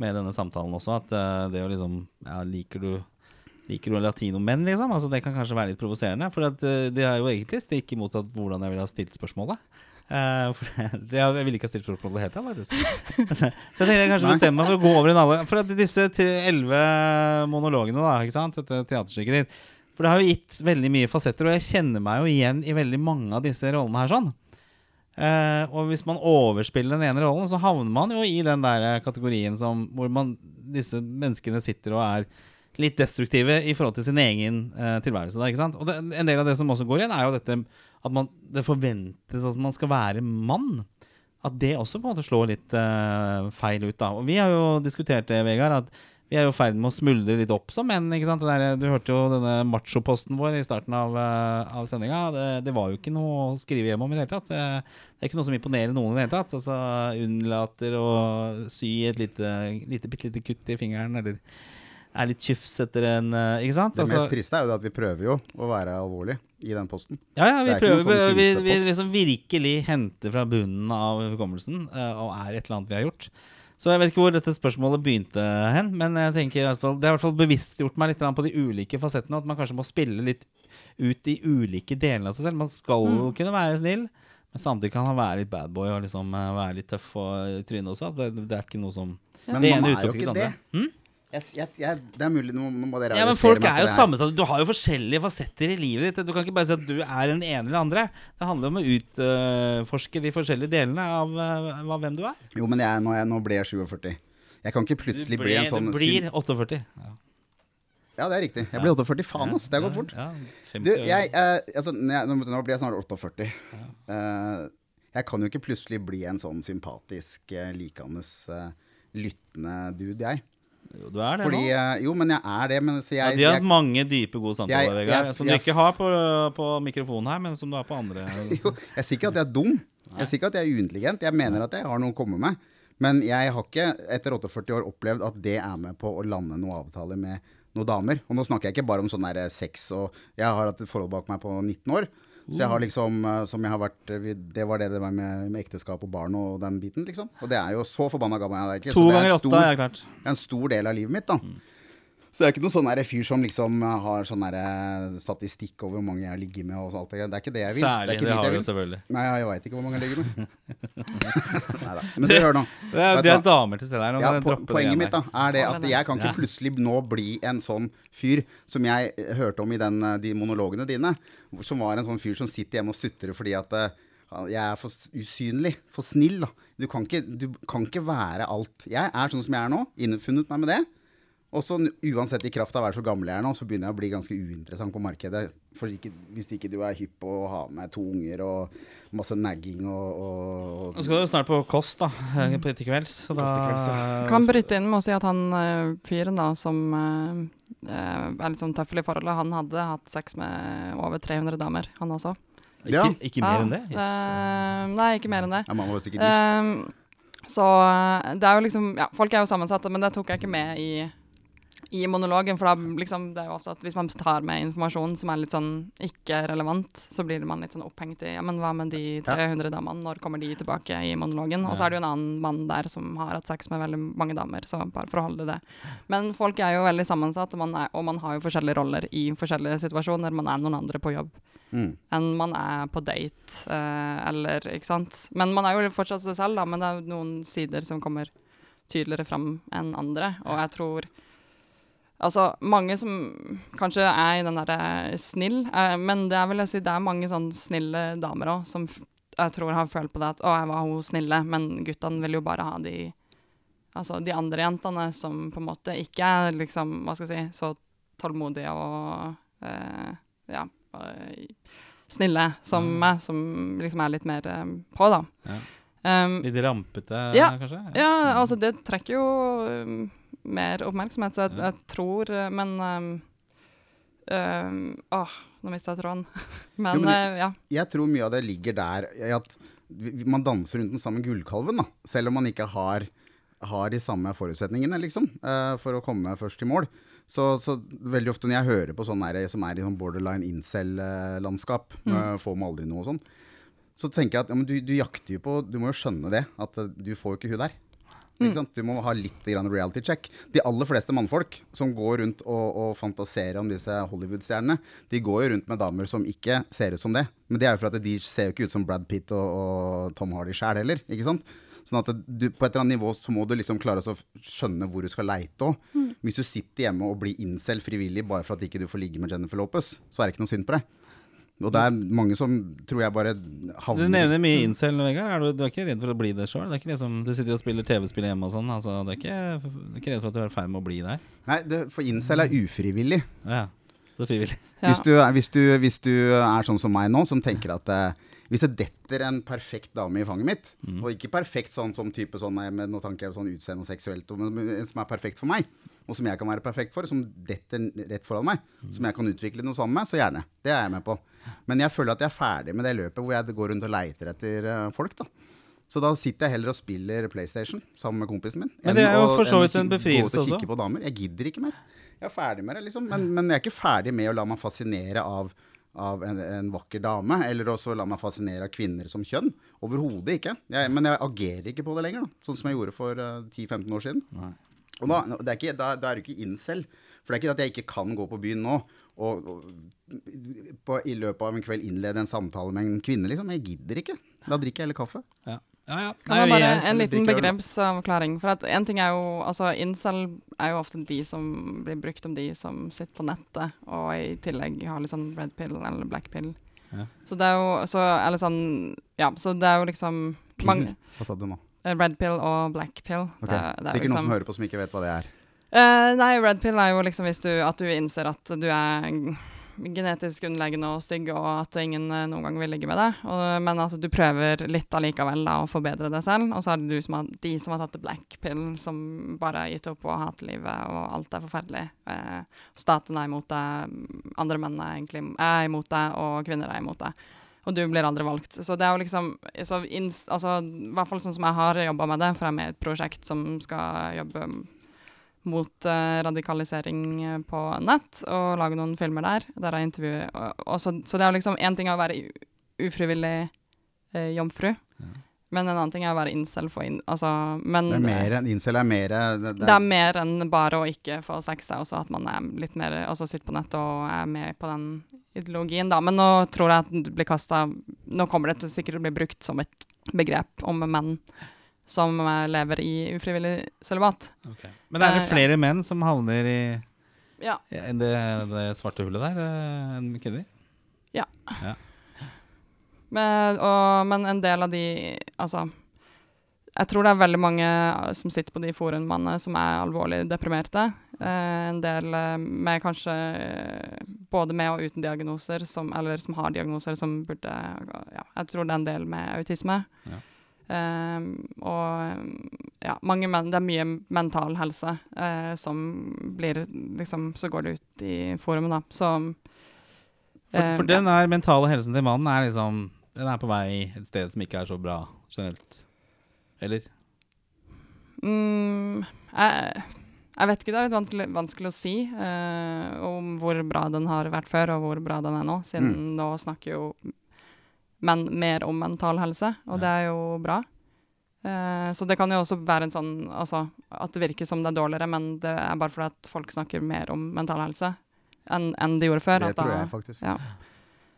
med denne samtalen også, at uh, det å liksom ja, Liker du Liker du latinomenn, liksom? Altså, det kan kanskje være litt provoserende. For at, uh, det er jo egentlig stikk imot at hvordan jeg ville ha stilt spørsmålet. Uh, for [laughs] jeg ville ikke ha stilt spørsmål i det hele tatt, [laughs] så jeg tenkte jeg kanskje bestemmer bestemme meg for å gå over en alle For at disse elleve monologene, da, ikke sant, dette teaterstykket ditt For det har jo gitt veldig mye fasetter, og jeg kjenner meg jo igjen i veldig mange av disse rollene her sånn. Eh, og hvis man overspiller den ene rollen, så havner man jo i den der kategorien som, hvor man, disse menneskene sitter og er litt destruktive i forhold til sin egen eh, tilværelse. Da, ikke sant? Og det, en del av det som også går igjen, er jo dette at man, det forventes at man skal være mann. At det også på en måte slår litt eh, feil ut. da Og vi har jo diskutert det, Vegard, at vi er jo i ferd med å smuldre litt opp som menn. ikke sant? Det der, du hørte jo denne machoposten vår i starten av, uh, av sendinga. Det, det var jo ikke noe å skrive hjem om i det hele tatt. Det, det er ikke noe som imponerer noen i det hele tatt. Altså Unnlater å sy et lite, lite, bitte lite kutt i fingeren, eller er litt tjufs etter en eh, Ikke sant? Det Altså, mest triste er jo det at vi prøver jo å være alvorlig i den posten. ja, ja, vi Det er prøver sånn vi, vi pinsepost. liksom virkelig henter fra bunnen av hukommelsen, eh, og er et eller annet vi har gjort. Så jeg vet ikke hvor dette spørsmålet begynte hen, men jeg tenker i hvert fall, det har i hvert fall bevisstgjort meg litt på de ulike fasettene, at man kanskje må spille litt ut de ulike delene av seg selv. Man skal Mm. kunne være snill, men samtidig kan han være litt badboy og liksom eh, være litt tøff og i trynet også. Det, det er ikke noe som Men det man ene er jo utelukker ikke det det. andre. Jeg, jeg, jeg, det er mulig, nå må dere Ja, men folk er jo sammensatte. Du har jo forskjellige fasetter i livet ditt. Du kan ikke bare si at du er den ene eller andre. Det handler om å utforske de forskjellige delene av eh, hvem du er. Jo, men jeg, nå, jeg, nå ble jeg 47. Jeg kan ikke plutselig bli en sånn du blir 48. Ja. Ja, det er riktig. Jeg ble 48. Faen, ass. Det har gått fort. Ja, 50 Du, jeg, eh, altså, nå, blir jeg snart 48. Eh, jeg kan jo ikke plutselig bli en sånn sympatisk, uh, likende, eh, lyttende dude, jeg. Jo, du er det Fordi, nå. jo, men jeg er det. Men så Ja, de har hatt mange dype, gode samtaler, Vegard. Som du ikke har på, på mikrofonen her, men som du har på andre. [laughs] jo, jeg sier ikke at jeg er dum. Jeg sier ikke at jeg er uintelligent. Jeg mener at jeg har noe å komme med. Men jeg har ikke etter 48 år opplevd at det er med på å lande noen avtaler med noen damer. Og nå snakker jeg ikke bare om sånn sex og Jeg har hatt et forhold bak meg på 19 år. Så jeg har liksom eh, som jeg har vært eh, Det var det det var med, med ekteskap og barn og den biten, liksom. Og det er jo så forbanna gammel jeg er ikke. To så det er ganger en åtte stor, er en stor del av livet mitt, da. Så jeg er ikke noen sånn fyr som liksom har sånn statistikk over hvor mange jeg ligger med og så alt det Det er ikke det jeg vil. Særlig, det er det, har jeg vi jo selvfølgelig. Nei, jeg veit ikke hvor mange jeg ligger med. [laughs] Neida. Men hør nå. Det er, det er damer til stede her. Ja, po poenget mitt da er det at jeg kan ikke plutselig nå bli en sånn fyr som jeg eh, hørte om i den, eh, de monologene dine. Som var en sånn fyr som sitter hjemme og sutrer fordi at eh, jeg er for usynlig, for snill. da Du kan ikke, du kan ikke være alt. Jeg er sånn som jeg er nå. Innfunnet meg med det. Og så uansett i kraft av å være så gammel jeg er nå, så begynner jeg å bli ganske uinteressant på markedet. For ikke, hvis ikke du er hypp på å ha med to unger og masse nagging og, og, Nå skal du snart på kost, da. eh, På etter kvelds. Så da til kvelds, Kan bryte inn med å si at han eh, fyren da, som eh, er litt sånn tøffel i forholdet, han hadde hatt sex med over 300 damer, han også. Ja. Ikke, ikke mer Ja, enn det? Yes. Uh, nei, ikke mer enn det. Ja, man jo sikkert lyst. Uh, så det er jo liksom Ja, folk er jo sammensatte, men det tok jeg ikke med i, i monologen. For da liksom Det er jo ofte at hvis man tar med informasjon som er litt sånn ikke relevant, så blir man litt sånn opphengt i Ja, men hva med de 300 damene? Når kommer de tilbake i monologen? Og så er det jo en annen mann der som har hatt sex med veldig mange damer, så bare for å holde det. Men folk er jo veldig sammensatt, og man, er, og man har jo forskjellige roller i forskjellige situasjoner. Man er noen andre på jobb Mm. enn man er på date, eh, eller ikke sant. Men man er jo fortsatt seg selv, da, men det er noen sider som kommer tydeligere fram enn andre, og jeg tror Altså, mange som kanskje er i den derre snill, eh, men det er vel jeg si, det er mange sånn snille damer òg, som jeg tror har følt på det at å, jeg var hun snille, men guttene vil jo bare ha de Altså de andre jentene som på en måte ikke er liksom, hva skal jeg si, så tålmodige og eh, ja, eh, snille som Mm. meg, som liksom er litt mer eh, på, da. Ja. Um, Litt rampete, Ja. kanskje? ja, altså det trekker jo um, mer oppmerksomhet, så jeg, jeg tror uh, Men um, um, Åh, nå mista jeg tråden. [laughs] men, Jo, men uh, ja. Jeg tror mye av det ligger der i at man danser rundt den samme gullkalven, da. Selv om man ikke har, har de samme forutsetningene, liksom, uh, for å komme først i mål. Så, så veldig ofte når jeg hører på sånne der, som er i sånn borderline incel-landskap, mm. får meg aldri noe sånn, så tenker jeg at ja, du, du jakter jo på Du må jo skjønne det, at eh, du får jo ikke hun der. Ikke sant? Du må ha litt grann reality check. De aller fleste mannfolk som går rundt og, og fantaserer om disse Hollywood-stjernene, de går jo rundt med damer som ikke ser ut som det. Men det er jo for at de ser jo ikke ut som Brad Pitt og, og Tom Hardy sjæl heller. ikke sant? Sånn at du, på et eller annet nivå så må du liksom klare å skjønne hvor du skal leite òg. Hvis du sitter hjemme og blir incel frivillig bare for at ikke du får ligge med Jennifer Lopez, så er det ikke noe synd på deg. Og det er mange som tror jeg bare Du havner nevner mye incel, Vegard. Er du, du er ikke redd for å bli det sjøl? Liksom, du sitter og spiller TV-spill hjemme og sånn. Altså, du, er ikke, du er ikke redd for at du er i ferd med å bli der? Nei, det, for incel er ufrivillig. Ja, så frivillig. Ja. Hvis, du, hvis, du, hvis du er sånn som meg nå, som tenker at eh, hvis det detter en perfekt dame i fanget mitt, og ikke perfekt sånn som type sånn, med, nå tenker jeg sånn utseende og seksuelt, men men en som er perfekt for meg, og som jeg kan være perfekt for, som detter rett foran meg, som jeg kan utvikle noe sammen med, så gjerne. Det er jeg med på. Men jeg føler at jeg er ferdig med det løpet hvor jeg går rundt og leiter etter eh, folk, da. Så da sitter jeg heller og spiller PlayStation sammen med kompisen min. Men det er jo for så vidt en befrielse også. kikke på damer. Jeg gidder ikke mer. Jeg er ferdig med det, liksom. Men, men jeg er ikke ferdig med å la meg fascinere av, av en, en vakker dame, eller også la meg fascinere av kvinner som kjønn. Overhodet ikke. Jeg, men jeg agerer ikke på det lenger, da. Sånn som jeg gjorde for uh, 10-15 år siden. Nei. Og da, det er ikke, da, da er du ikke incel. For det er ikke at jeg ikke kan gå på byen nå og, og på, i løpet av en kveld innlede en samtale med en kvinne, liksom. Jeg gidder ikke. Da drikker jeg heller kaffe. Ja, ja. ja. Kan jeg bare En liten begrepsavklaring. For at en ting er jo Altså, incel er jo ofte de som blir brukt om de som sitter på nettet, og i tillegg har litt sånn red pill eller black pill. Ja. Så det er jo så Eller sånn Ja, så det er jo liksom mange, Hva sa du nå? Eh, Red pill og black pill. Ok, Det, er- det er Sikkert noen liksom, som hører på som ikke vet hva det er. Uh, nei, red pill er jo liksom du, at du innser at du er genetisk underleggende og stygg, og at ingen uh, noen gang vil ligge med deg. Og, men at du prøver litt allikevel da, å forbedre deg selv. Og så er det du som har, de som har tatt the black pill, som bare har gitt opp og hater livet, og alt er forferdelig. Uh, staten er imot deg, andre menn er egentlig er imot deg, og kvinner er imot deg. Og du blir aldri valgt. Så det er jo liksom så ins, altså, I hvert fall sånn som jeg har jobba med det, for jeg er med i et prosjekt som skal jobbe mot uh, radikalisering eh, på nett, og lage noen filmer der. Der jeg intervjuer og, og så, så det er jo liksom én ting å være ufrivillig uh, jomfru, men en annen ting er å være incel for in, altså, men Det er mer, incel er mer det, det er mer enn bare å ikke få sex. Det er også at man er litt mer Altså sitter på nettet og er med på den ideologien, da. Men nå tror jeg at det blir kasta Nå kommer det til sikkert å bli brukt som et begrep om menn som eh, lever i ufrivillig sølibat. Okay. Men er det Eh, ja. flere menn som havner i Ja. det, det svarte hullet der, eh, enn kvinner? Men, og, men en del av de Altså jeg tror det er veldig mange som sitter på de forumene som er alvorlig deprimerte. Eh, en del eh, med kanskje eh, både med og uten diagnoser, som, eller som har diagnoser som burde ja, Jeg tror det er en del med autisme. Ja. Eh, og ja, mange menn Det er mye mental helse eh, som blir liksom Så går det ut i forumet, da. Så For, eh, for den der mentale helsen til mannen er liksom Den er på vei et sted som ikke er så bra generelt. Eller? Mm, jeg, jeg vet ikke, det er litt vanskelig, vanskelig å si uh, om hvor bra den har vært før, og hvor bra den er nå, siden Mm. nå snakker jo menn mer om mental helse, og det er jo bra. Uh, så det kan jo også være en sånn altså, at det virker som det er dårligere, men det er bare fordi at folk snakker mer om mental helse enn en de gjorde før. Det at tror da- jeg faktisk. Ja.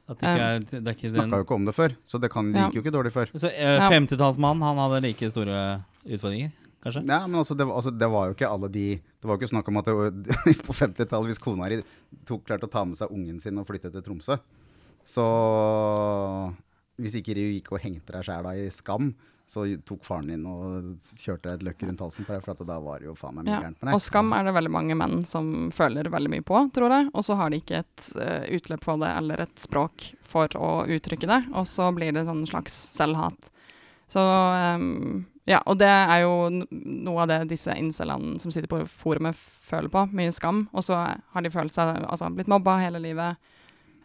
At det ikke er, det er ikke den Snakka jo ikke om det før, så det kan, Ja. gikk jo ikke dårlig før. Så uh, Ja. 50-tallsmann, han hadde like store utfordringer, kanskje? Ja, men altså det, var- altså, det var jo ikke alle de Det var jo ikke snakk om at det, [laughs] på 50-tallet, hvis kona di tok klart å ta med seg ungen sin og flytte til Tromsø, så hvis ikke du gikk og hengte deg sjæl i skam, så tok faren din og kjørte et løkke rundt halsen på deg, for da var det jo faen meg mye Ja. gærent med deg. Og skam er det veldig mange menn som føler veldig mye på, tror jeg. Og så har de ikke et uh, utløp på det eller et språk for å uttrykke det. Og så blir det sånn slags selvhat. Så um, Ja, og det er jo noe av det disse incelene som sitter på forumet føler på. Mye skam. Og så har de følt seg altså blitt mobba hele livet.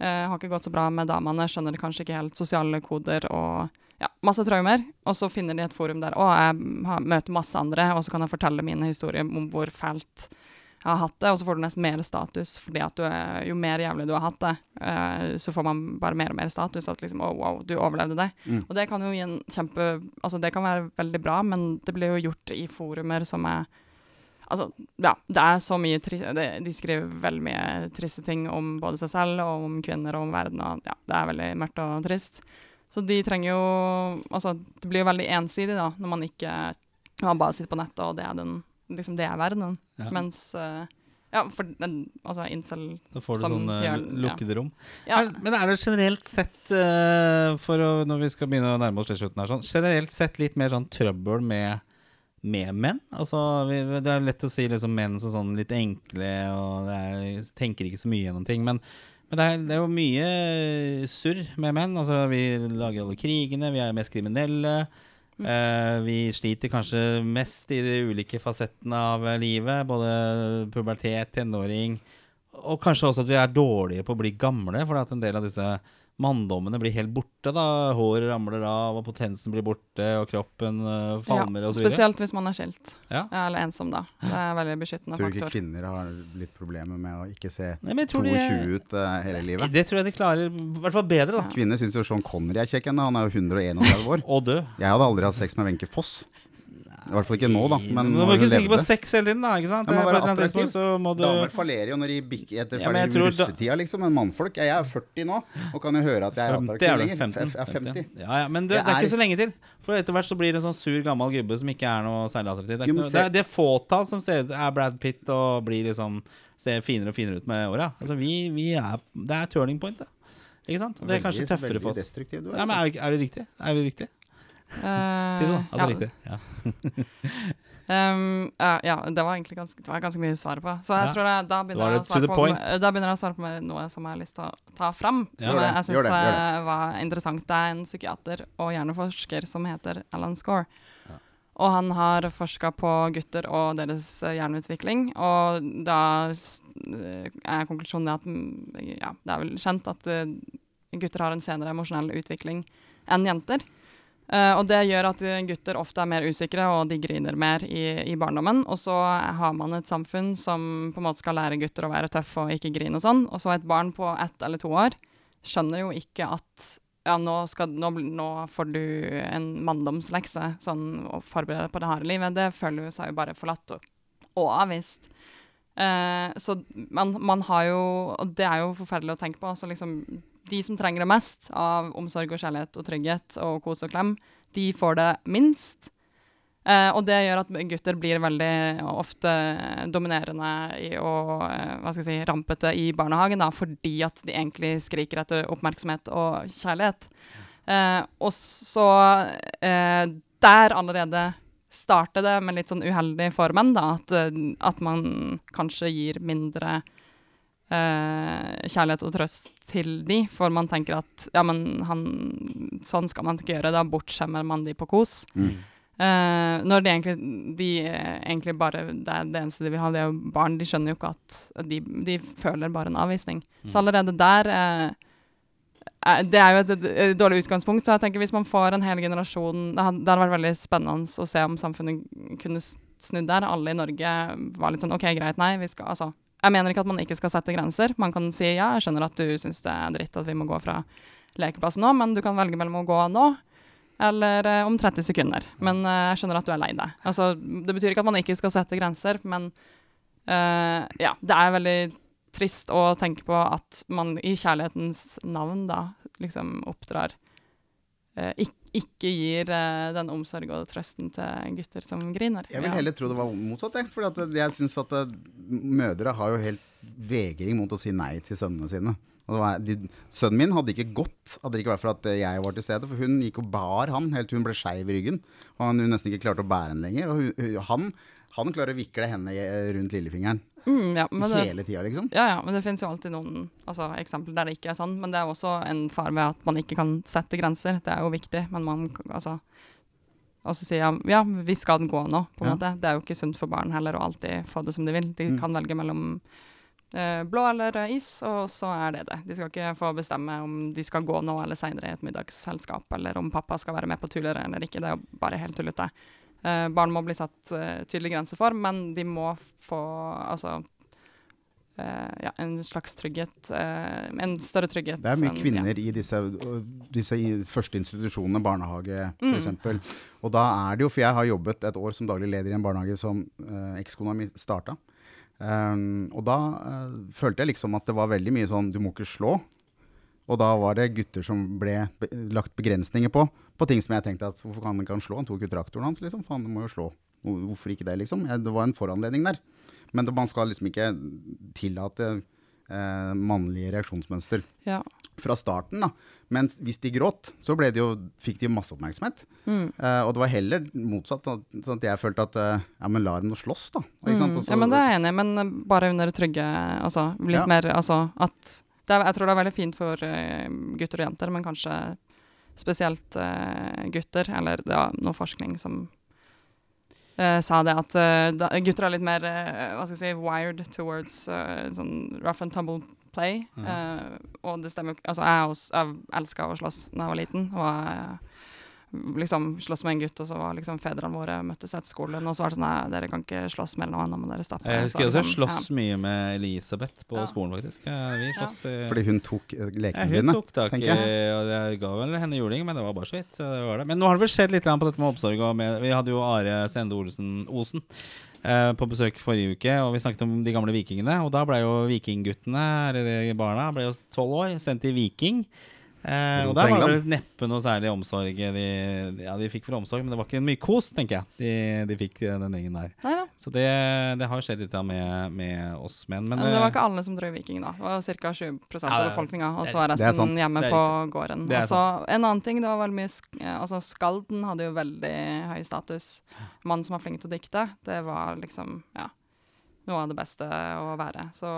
Uh, har ikke gått så bra med damene, skjønner kanskje ikke helt sosiale koder og ja, masse traumer. Og så finner de et forum der Og jeg har, møter masse andre, og så kan jeg fortelle mine historier om hvor fælt jeg har hatt det, og så får du nesten mer status, fordi at er, jo mer jævlig du har hatt det, uh, så får man bare mer og mer status, at liksom, oh, wow, du overlevde det. Mm. Og det kan jo gi en kjempe, altså det kan være veldig bra, men det blir jo gjort i forumer som er, altså, ja, det er så mye trist, de, de skriver veldig mye triste ting om både seg selv, og om kvinner, og om verden, og ja, det er veldig mørkt og trist. Så de trenger jo, altså, det blir jo veldig ensidig da, når man ikke, man bare sitter på nettet, og det er den, liksom det er verden. Ja. Mens, uh, ja, for den, altså incel, Da får du sånne gjør- lukkede rom. ja, Er, men er det generelt sett, uh, for å, når vi skal begynne å nærme oss slutten her, sånn, generelt sett litt mer sånn trøbbel med, med menn? Altså, vi, det er lett å si liksom menn som sånn litt enkle og det er, tenker ikke så mye gjennom ting. Men, men det, er, det er jo mye surr med menn. Altså, vi lager alle krigene, vi er mest kriminelle. Eh, vi sliter kanskje mest i de ulike fasettene av livet. Både pubertet, tenåring, og kanskje også at vi er dårlige på å bli gamle, for at en del av disse manndommene blir helt borte. da Håret ramler av, og potensen blir borte, og kroppen uh, falmer ja, videre. spesielt hvis man er skilt, Ja. ja, eller ensom da. Det er veldig beskyttende faktor. Tror du ikke kvinner har litt problemer med å ikke se Nei, men jeg tror 22 de, ut uh, hele livet? det tror jeg de klarer, i hvert fall bedre, da. Kvinner syns jo Sean Connery er kjekk ennå, han er jo 131 år. [laughs] Og død. Jeg hadde aldri hatt sex med Wenche Foss. I hvert fall ikke nå, da. Men du må ikke tenke på sex hele tiden, da. ikke sant? Det annet tidspunkt så må du Damer fallerer jo når de bikker etter Ja, ferdig russetida, liksom. Men mannfolk Jeg er 40 nå, og kan jo høre at jeg er attraktiv er lenger. 15. Jeg er 50. Ja, ja, men det, det er ikke så lenge til. For etter hvert så blir det en sånn sur, gammel gubbe som ikke er noe særlig attraktiv. Det er, noe, det er, det er fåtall som ser, er Brad Pitt og blir liksom ser finere og finere ut med åra. Altså, vi, vi er, det er turning point, da. Ikke sant? Det er kanskje Veldig- tøffere for oss. destruktiv du. Ja, men altså. er, er det riktig? Er det riktig? Eh, Si det, da. At det ja. er riktig. Ja. [laughs] Um, ja, det var egentlig ganske, det var ganske mye å svare på. Så jeg Ja. tror jeg, da, begynner jeg å på, da begynner jeg å svare på noe som jeg har lyst til å ta fram. Ja. som jeg, det, jeg syns det, det. var interessant. Det er en psykiater og hjerneforsker som heter Alan Score. Og han har forska på gutter og deres eh, hjerneutvikling. Og da eh, er konklusjonen det at mm, ja, det er vel kjent at eh, gutter har en senere emosjonell utvikling enn jenter. Eh, og det gjør at gutter ofte er mer usikre, og de griner mer i, i barndommen. Og så har man et samfunn som på en måte skal lære gutter å være tøffe og ikke grine og sånn. Og så et barn på ett eller to år skjønner jo ikke at ja, nå, skal, nå, nå får du en manndomslekse sånn, og forberede deg på det harde livet. Det føler seg jo bare forlatt og, og avvist. Uh, så man, man har jo Og det er jo forferdelig å tenke på. Så liksom de som trenger det mest av omsorg og kjærlighet og trygghet og kos og klem, de får det minst. Eh, og det gjør at gutter blir veldig ofte dominerende i å eh, hva skal jeg si, rampete i barnehagen, da, fordi at de egentlig skriker etter oppmerksomhet og kjærlighet. Eh, og så eh, Der allerede starter det med litt sånn uheldig for menn, da, at, eh, at man kanskje gir mindre eh, kjærlighet og trøst til de, for man tenker at ja, men han, sånn skal man ikke gjøre, da bortskjemmer man de på kos. Mm. Eh, når de egentlig, de eh, egentlig bare Det er det eneste de vil ha, det er jo barn. De skjønner jo ikke at De, de føler bare en avvisning. Så allerede der eh, eh, Det er jo et, et dårlig utgangspunkt. Så jeg tenker hvis man får en hel generasjon Det hadde, det hadde vært veldig spennende å se om samfunnet kunne snudd der. Alle i Norge var litt sånn OK, greit, nei, vi skal altså Jeg mener ikke at man ikke skal sette grenser. Man kan si ja, jeg skjønner at du syns det er dritt at vi må gå fra lekeplassen nå, men du kan velge mellom å gå nå eller eh, om 30 sekunder. Men eh, jeg skjønner at du er lei deg. Altså, det betyr ikke at man ikke skal sette grenser, men eh, ja, det er veldig trist å tenke på at man i kjærlighetens navn da liksom oppdrar Ikke gir eh, den omsorg og trøsten til gutter som griner. Jeg vil heller tro det var motsatt. For jeg syns at eh, mødre har jo helt vegring mot å si nei til sønnene sine. De, sønnen min hadde ikke gått, hadde det ikke vært for at jeg var til stede. For hun gikk og bar han helt til hun ble skeiv i ryggen. Og han hun nesten ikke klarte å bære henne lenger. Og hun, han, han klarer å vikle henne rundt lillefingeren Mm, ja, men det, hele tida, liksom. ja, ja, men det finnes jo alltid noen altså, eksempler der det ikke er sånn. Men det er også en fare ved at man ikke kan sette grenser. Det er jo viktig, men man altså Og så sier jeg ja, vi skal gå nå, på en Ja. måte. Det er jo ikke sunt for barn heller å alltid få det som de vil. De Mm. kan velge mellom eh, blå eller rød is, og så er det det. De skal ikke få bestemme om de skal gå nå eller seinere i et middagsselskap, eller om pappa skal være med på tuller eller ikke. Det er jo bare helt tullete. Eh, barn må bli satt uh, tydelige grenser for, men de må få altså uh, ja, en slags trygghet. en større trygghet. Det er mye enn- kvinner i disse, disse i- første institusjonene, barnehage Mm. f.eks. Og da er det jo, for jeg har jobbet et år som daglig leder i en barnehage som uh, ekskona mi starta. Um, og da følte jeg liksom at det var veldig mye sånn du må ikke slå. Og da var det gutter som ble be lagt begrensninger på, på ting som jeg tenkte at hvorfor kan han ikke slå? Han tok jo traktoren hans, liksom. Faen, du må jo slå. Hvorfor ikke det, liksom? Det var en foranledning der. Men det, man skal liksom ikke tillate eh, mannlige reaksjonsmønster Ja. fra starten. da. Men hvis de gråt, så det jo, fikk de jo masse oppmerksomhet. Mm. Eh, og det var heller motsatt. da, Sånn at jeg følte at eh, ja, men la dem nå slåss, da. Mm. Og ja, men det er jeg enig i, men bare under trygge Altså litt Ja. mer Altså at er, Jeg tror det er veldig fint for eh, gutter og jenter, men kanskje spesielt eh, gutter, eller det er noe forskning som Uh, sa det at uh, da, gutter er litt mer uh, hva skal jeg si, wired towards sånn rough and tumble play. eh, og det stemmer Altså, jeg, også- jeg elska å slåss da jeg var liten. Og jeg liksom slåss med en gutt, og så var liksom fedrene våre møttes etter skolen, og så var det sånn Nei, dere kan ikke slåss mellom hverandre, må dere stapper. Jeg husker også jeg slåss ja. mye med Elisabeth på Ja. skolen, faktisk. Vi slåss ja. Fordi hun tok eh, ja, lekene hun dine. tok tak i Og jeg ga vel henne juling, men det var bare så vidt. Det var det. Men nå har det vel skjedd litt på dette med omsorg. Og med, vi hadde jo Are Sende Olsen Osen eh, på besøk forrige uke, og vi snakket om de gamle vikingene. Og da ble jo vikingguttene, eller de barna, ble jo tolv år, sendt til Viking. Eh, og der var det neppe noe særlig omsorg. De, ja, de fikk vel omsorg, men det var ikke mye kos, tenker jeg. De, de fikk eh, den gjengen der. Neida. Så det, det har skjedd litt med, med oss menn. Men, Men det var eh, ikke alle som drøy Viking, da. Det var ca. 20 Ja, av befolkninga, og så var er resten hjemme på gården. Det er Og så en annen ting, det var veldig mye sk eh, Altså, Skalden hadde jo veldig høy status. Mann som var flink til å dikte, det var liksom, ja noe av det beste å være. Så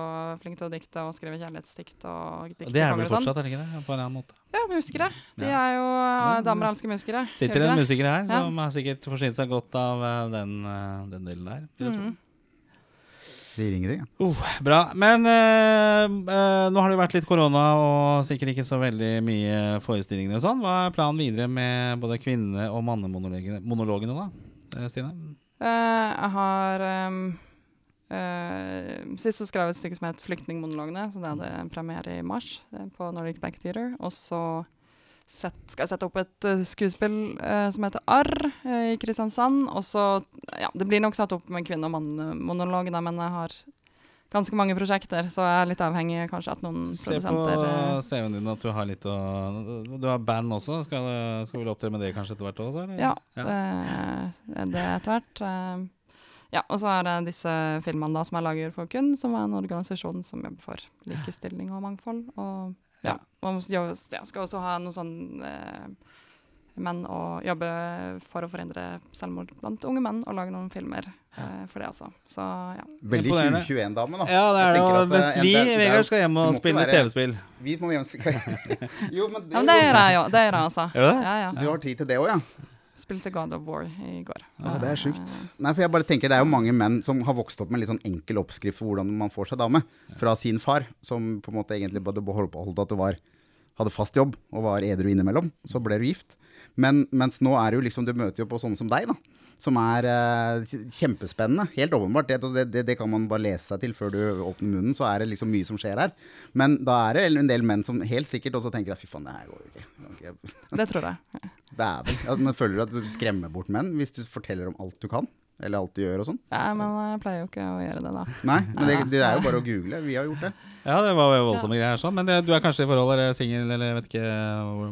flink til å dikte og skrive kjærlighetsdikt og dikte det er vel sånn. fortsatt, er det ikke det? På en annen måte. Ja, musikere. De Ja. er jo Ja, Damer det elsker musikere. Sitter en musiker her Ja. som har sikkert forsynt seg godt av eh, den, eh, den delen der. vil jeg tro. Mhm. Sier ingenting. ja. Uh, bra. Men uh, uh, nå har det vært litt korona og sikkert ikke så veldig mye forestillinger og sånn. Hva er planen videre med både kvinne- og mannemonologene da, eh, Stine? Eh, jeg har ehm, eh, Sist så skrev jeg et stykke som het 'Flyktningmonologene', så det hadde en premiere i mars eh, på Nordic Bank Theater. Og så set, skal jeg sette opp et uh, skuespill uh, som heter 'Arr' i Kristiansand. Og så Ja, det blir nok satt opp med kvinne- og mannemonolog, da, men jeg har ganske mange prosjekter, så jeg er litt avhengig kanskje at noen Se på produsenter eh, CV-en din at du har litt å Du har band også. Skal, skal vi opptre med det kanskje etter hvert også? Ja, Ja, det er det etter hvert. Ja, og så er det disse filmene da som jeg lager for KUN, som er en organisasjon som jobber for likestilling og mangfold. Og ja, man skal også ha noe sånn eh, menn og jobbe for å forhindre selvmord blant unge menn, og lage noen filmer eh, for det også. Så ja. Veldig Imponerende. 2021-dame, da. Ja, det er det. Og at, mens eh, vi er Vegard, skal hjem og spille TV-spill. Vi må hjem [laughs] Jo, men det, ja, men det gjør jeg jo. Det gjør jeg også. Du? Ja, ja. Du har tid til det òg, ja? Spilte God of War i går. Ja, det er sjukt. Nei, for jeg bare tenker Det er jo mange menn som har vokst opp med en litt sånn enkel oppskrift for hvordan man får seg dame, fra sin far, som på en måte egentlig bare holdt at du var hadde fast jobb og var edru innimellom. Så ble du gift. Men mens nå er det jo liksom Du møter jo på sånne som deg, da. Som er uh, kjempespennende. Helt åpenbart. Det, altså, det, det, det kan man bare lese seg til før du åpner munnen. Så er det liksom mye som skjer her. Men da er det en del menn som helt sikkert også tenker at fy faen, det her går jo ikke. Det ikke. Det tror jeg. [laughs] Dæven. Ja, men føler du at du skremmer bort menn hvis du forteller om alt du kan? Eller alltid gjør og sånn. Ja, men jeg pleier jo ikke å gjøre det, da. Nei, men det, det er jo bare å google. Vi har gjort det. Ja, det var voldsomme greier sånn. Men det, du er kanskje i forhold eller singel, eller jeg vet ikke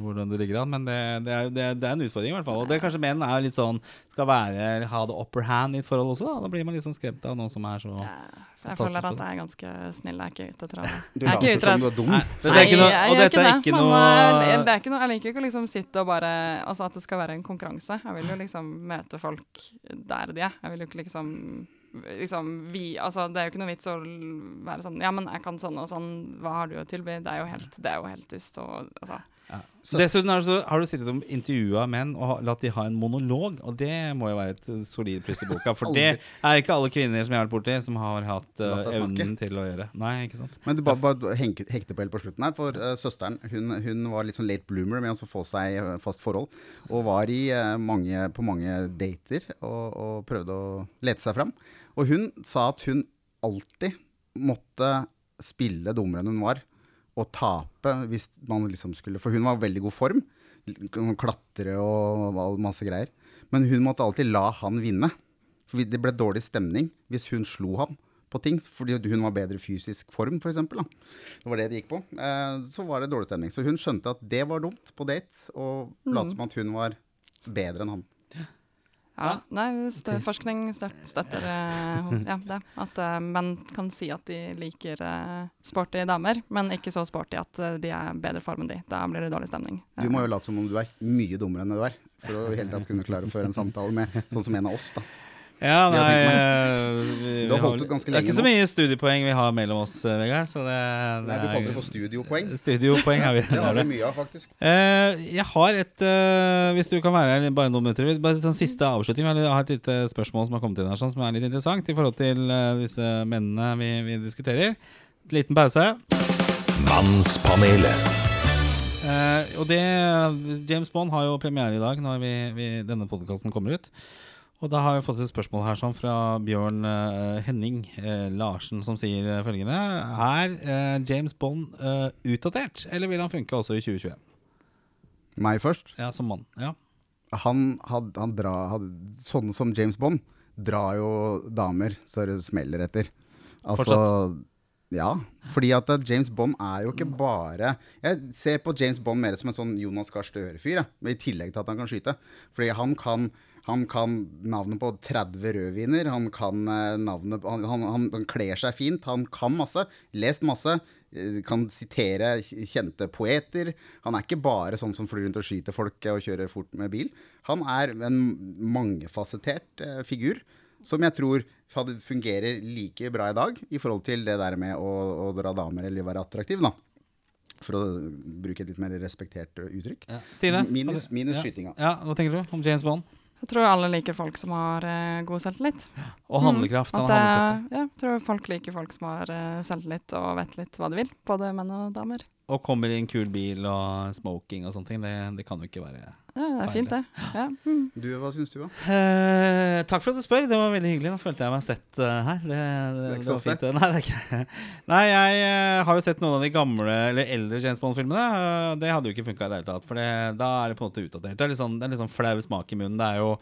hvordan du ligger an. Men det, det, er, det, er- det er en utfordring, i hvert fall. Og det er kanskje menn er litt sånn skal være, ha det upper hand i et forhold også. Da, da blir man litt sånn skremt av noen som er så Ja, jeg føler at jeg er ganske snill. Jeg er ikke ute etter å [laughs] Du er later som du er dum. Nei, det er ikke noe, og dette er ikke noe eh, det er ikke noe Jeg liker ikke å liksom sitte og bare Altså at det skal være en konkurranse. Jeg vil jo liksom møte folk der de er. Jeg vil jo ikke liksom liksom vi, altså Det er jo ikke noe vits å være sånn Ja, men jeg kan sånn og sånn, hva har du å tilby? Det er jo helt, det er jo helt dust. Og, altså, Dessuten har du, har du sittet og intervjua menn og latt de ha en monolog, og det må jo være et eh, solid pluss i boka. For det er ikke alle kvinner som jeg har vært borti, som har hatt snakke. evnen til å gjøre. Nei, ikke sant. Men du bare, bare hekte på helt på slutten her, for uh, søsteren hun, hun var litt sånn late bloomer med å få seg fast forhold. Og var i, uh, mange, på mange dater og, og prøvde å lete seg fram. Og hun sa at hun alltid måtte spille dummere enn hun var, og tape hvis man liksom skulle For hun var i veldig god form. Kunne Klatre og masse greier. Men hun måtte alltid la han vinne. For det ble dårlig stemning hvis hun slo ham på ting. Fordi hun var bedre fysisk form, f.eks. Det var det det gikk på. Eh, så var det dårlig stemning. Så hun skjønte at det var dumt på date, og late som at hun var bedre enn han. Ja, nei, stø, forskning støt, støtter eh, ja, det. At eh, menn kan si at de liker eh, sporty damer, men ikke så sporty at de er bedre form enn de. Da blir det dårlig stemning. Du må jo late som om du er mye dummere enn du er. For å hele tatt kunne klare å føre en samtale med sånn som en av oss. da Ja, nei vi, vi, har holdt ut ganske Det er ikke så mye studiepoeng vi har mellom oss, eh, Vegard. Så det, det Nei, Du kaller det for studiopoeng. [laughs] studiopoeng. Har vi, Det har vi mye av, faktisk. Eh, jeg har et eh, Hvis du kan være her bare noen minutter Bare sånn siste avslutning Jeg har et lite spørsmål som har kommet inn her Sånn som er litt interessant I forhold til eh, disse mennene vi, vi diskuterer Liten pause Mannspanelet. Uh, og det James Bond har jo premiere i dag Når vi, vi, denne podcasten kommer ut Og da har vi fått et spørsmål her sånn Fra Bjørn uh, Henning uh, Larsen Som sier eh, følgende Er James Bond utdatert Eller vil han funke også i 2021? Meg først. Ja, som mann Ja Han, had, han dra, had, Sånne som James Bond drar jo damer så det smeller etter. Altså Ja. Fordi at James Bond er jo ikke bare Jeg ser på James Bond mer som en sånn Jonas Gahr Støre-fyr, i tillegg til at han kan skyte. Fordi han kan han kan navnet på 30 rødviner, han kan eh, navnet han, han, han, kler seg fint, han kan masse, lest masse, eh, kan sitere kjente poeter. Han er ikke bare sånn som flyr rundt og skyter folk og kjører fort med bil. Han er en mangefasettert eh, figur som jeg tror fungerer like bra i dag i forhold til det der med å, å dra damer eller være attraktiv, da. For å bruke et litt mer respektert uttrykk. uttrykk. Stine? Minus, minus ja. skytinga. Ja, hva tenker du om James Bond? Jeg tror alle liker folk som har uh, god selvtillit. Og handlekraft. At han handlekraft. ja, jeg tror folk liker folk som har uh, selvtillit og vet litt hva de vil. Både menn og damer. Og kommer i en kul bil og smoking og sånne ting. Det, det kan jo ikke være Ja, det er fint, det. Ja. Mm. Du, hva syns du, da? Eh, Takk for at du spør. Det var veldig hyggelig. Nå følte jeg meg sett uh, her. Det, det, er ikke så ofte. fint. det. [laughs] Nei, det er ikke Nei, jeg uh, har jo sett noen av de gamle eller eldre James Bond-filmene. Uh, det hadde jo ikke funka i det hele tatt. For det, da er det på en måte utdatert. Det er litt sånn, det er litt sånn flau smak i munnen. Det er jo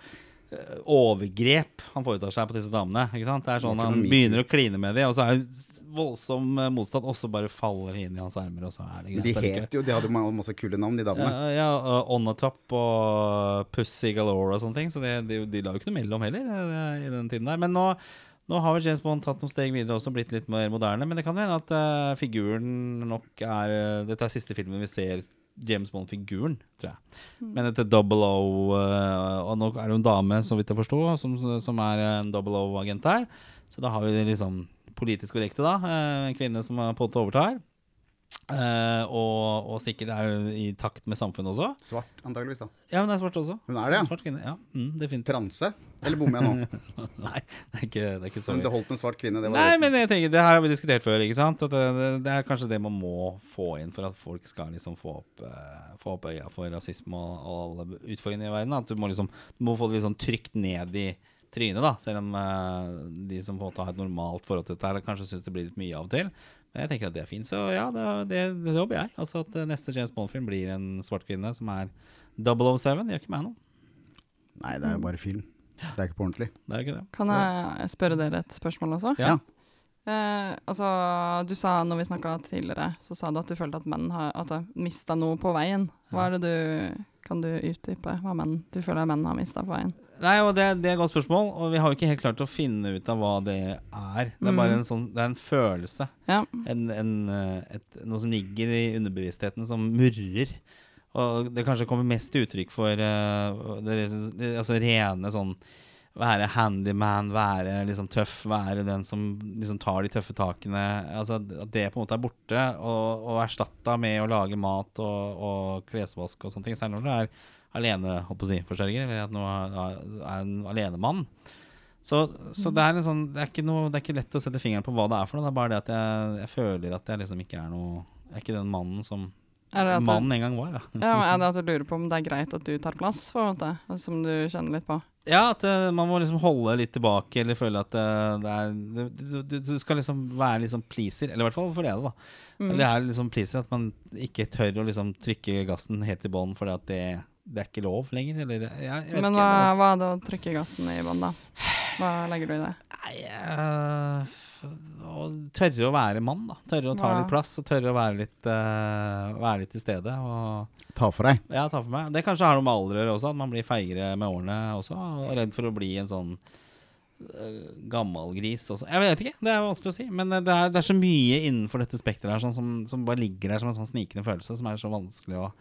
overgrep han foretar seg på disse damene. Ikke sant? Det er sånn Han begynner å kline med dem, og så er det voldsom eh, motstand, og så bare faller de inn i hans armer, og så er det Men greit. de het jo, de hadde jo masse kule navn, de damene. Ja, ja uh, On the Top og Pussy Galore og sånne ting. Så de, de, de la jo ikke noe mellom heller eh, i den tiden der. Men nå, nå har vel James Bond tatt noen steg videre også, blitt litt mer moderne. Men det kan hende at uh, figuren nok er eh, Dette er siste filmen vi ser James Bond-figuren, tror jeg. Men etter Double O eh, Og nå er det jo en dame, så vidt jeg forsto, som, som er en Double O-agent her. Så da har vi liksom politisk korrekte, da. eh, En kvinne som har på en måte overtar. Eh, og, og sikkert er i takt med samfunnet også. Svart, antageligvis, da. Ja, hun er svart også. Hun er det, ja. Svart kvinne, ja. Mm. Transe? Eller bommer jeg nå? [laughs] Nei, det er ikke, det er ikke så Men det holdt med svart kvinne, det var Nei, det. men jeg tenker, det her har vi diskutert før, ikke sant? At det, det, det er kanskje det man må få inn for at folk skal liksom få opp, uh, få opp øya for rasisme og, og alle utfordringene i verden. At du må liksom du må få det liksom trygt ned i trynet, da. Selv om uh, de som på en måte har et normalt forhold til dette, her kanskje syns det blir litt mye av og til. Men jeg tenker at det er fint. Så ja, det, det, det håper jeg. Altså at neste James Bond-film blir en svart kvinne som er 007. Det gjør ikke meg noe. Nei, det er jo bare film. Det er ikke på ordentlig. Det er ikke det. Kan jeg spørre dere et spørsmål også? Ja. Eh, altså, du sa når vi snakka tidligere, så sa du at du følte at menn har at mista noe på veien. Hva er det du Kan du utdype hva menn du føler menn har mista på veien? Nei, og det, det er et godt spørsmål, og vi har jo ikke helt klart å finne ut av hva det er. Det er bare Mm. en sånn Det er en følelse. Ja. En, en, et, noe som ligger i underbevisstheten som murrer. Og det kanskje kommer mest til uttrykk for uh, det, det, altså rene sånn Være handyman, være liksom tøff, være den som liksom tar de tøffe takene. Altså At det på en måte er borte, og, og erstatta med å lage mat og, og klesvask og sånne ting. Særlig når det er alene, si, forsørger, eller at nå er en alenemann. Så, så det, er en sånn, det, er ikke noe, det er ikke lett å sette fingeren på hva det er for noe. Det er bare det at jeg, jeg føler at jeg liksom ikke er noe Jeg er ikke den mannen som mannen en gang var. Da. ja, er det at du lurer på om det er greit at du tar plass, på en måte? Som du kjenner litt på? Ja, at eh, man må liksom holde litt tilbake, eller føle at eh, det er du, du, du, du skal liksom være liksom pleaser, eller i hvert fall for det, da. Mm. Det er liksom pleaser at man ikke tør å liksom trykke gassen helt i bånn fordi at det, det er ikke lov lenger, eller jeg, jeg vet Men hva, ikke, hva er det å trykke gassen i bånn, da? Hva legger du i det? Nei, eh, å tørre å være mann, da. Tørre å ta Ja. litt plass, og tørre å være litt, uh, være litt til stede. Og Ta for deg. ja, ta for meg. Det kanskje har noe med alder å gjøre også, at man blir feigere med årene også. Og redd for å bli en sånn uh, gammelgris også. Jeg vet ikke, det er vanskelig å si. Men eh, det er, det er så mye innenfor dette spekteret her sånn, som, som bare ligger der som en sånn snikende følelse, som er så vanskelig å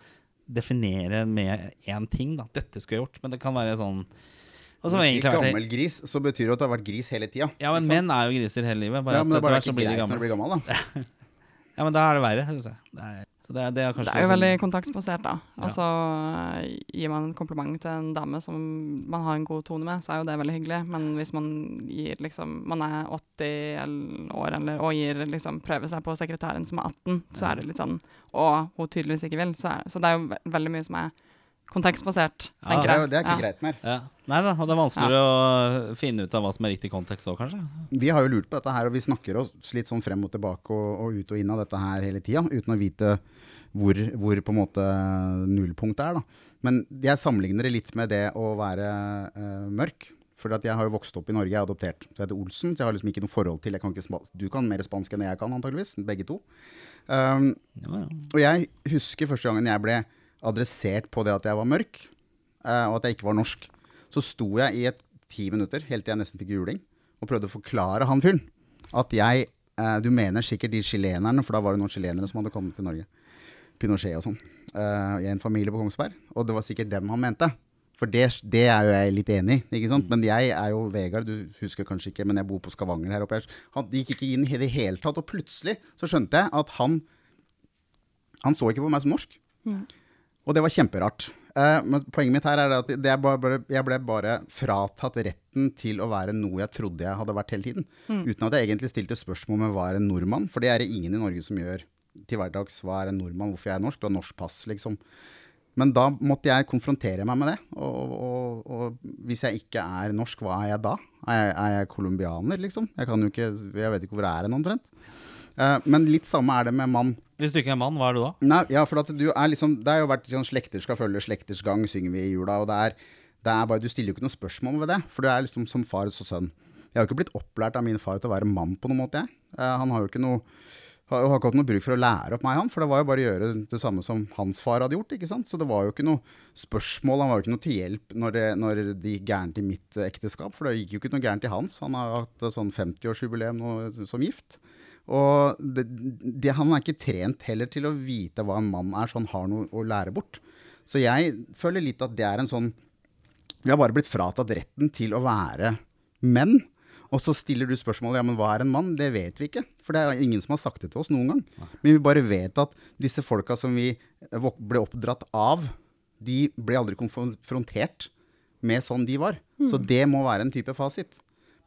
definere med én ting. da Dette skulle jeg gjort. Men det kan være sånn som Hvis du er gammel gris, så betyr det at du har vært gris hele tida. Ja, men menn er jo griser hele livet. Bare Ja, men det er bare ikke greit når du blir gammel, da. [laughs] Ja, men da er det verre, syns jeg. Det er, det, det er Det er jo veldig kontaktsbasert, da. Altså, Gir man en kompliment til en dame som man har en god tone med, så er jo det veldig hyggelig. Men hvis man gir liksom Man er 80 år eller, og gir liksom prøver seg på sekretæren som er 18, så er det litt sånn Og hun tydeligvis ikke vil. Så, er, så det er jo veldig mye som er kontekstbasert, tenker er, jeg. Ja, det er ikke Ja. greit mer. ja. Nei da, og det er vanskeligere å finne ut av hva som er riktig kontekst òg, kanskje. Vi har jo lurt på dette her, og vi snakker oss litt sånn frem og tilbake og, og ut og inn av dette her hele tida, uten å vite hvor, hvor på en måte nullpunktet er. da. Men jeg sammenligner det litt med det å være uh, mørk. For at jeg har jo vokst opp i Norge, jeg er adoptert. Så jeg heter Olsen, så jeg har liksom ikke noe forhold til jeg kan ikke Du kan mer spansk enn jeg kan, antageligvis. Begge to. Um, Ja, ja. og jeg husker første gangen jeg ble adressert på det at jeg var mørk, eh, og at jeg ikke var norsk. Så sto jeg i et ti minutter, helt til jeg nesten fikk juling, og prøvde å forklare han fyren at jeg eh, Du mener sikkert de chilenerne, for da var det noen chilenere som hadde kommet til Norge. Pinochet og sånn. eh, i en familie på Kongsberg. Og det var sikkert dem han mente. For det, det er jo jeg litt enig i. ikke sant? Men jeg er jo Vegard, du husker kanskje ikke, men jeg bor på Skavanger her oppe. Han gikk ikke inn i det hele tatt. Og plutselig så skjønte jeg at han Han så ikke på meg som norsk. Og det var kjemperart. Eh, men poenget mitt her er at det bare, bare, jeg ble bare fratatt retten til å være noe jeg trodde jeg hadde vært hele tiden. Uten at jeg egentlig stilte spørsmål med hva er en nordmann, for det er det ingen i Norge som gjør til hverdags. Hva er en nordmann, hvorfor jeg er norsk? Du har norsk pass, liksom. Men da måtte jeg konfrontere meg med det. Og, og, og hvis jeg ikke er norsk, hva er jeg da? Er jeg, er jeg colombianer, liksom? Jeg kan jo ikke, jeg vet ikke hvor jeg er hen omtrent. Eh, men litt samme er det med mann. Hvis du ikke er mann, hva er du da? Nei, ja, for er liksom Det har jo vært sånn slekter skal følge slekters gang, synger vi i jula. Og det er, det er bare Du stiller jo ikke noe spørsmål ved det, for du er liksom som far og sønn. Jeg har jo ikke blitt opplært av min far til å være mann på noen måte, jeg. Eh, han har jo ikke noe har har ikke hatt noe bruk for å lære opp meg, han. For det var jo bare å gjøre det samme som hans far hadde gjort. ikke sant? Så det var jo ikke noe spørsmål, han var jo ikke noe til hjelp når det, når det gikk gærent i mitt ekteskap. For det gikk jo ikke noe gærent i hans. Han har hatt sånn 50-årsjubileum som gift. Og det, det, han er ikke trent heller til å vite hva en mann er, så han har noe å lære bort. Så jeg føler litt at det er en sånn Vi har bare blitt fratatt retten til å være menn. Og så stiller du spørsmålet ja, men hva er en mann? Det vet vi ikke. For det er ingen som har sagt det til oss noen gang. Men vi bare vet at disse folka som vi ble oppdratt av, de ble aldri konfrontert med sånn de var. Så det må være en type fasit.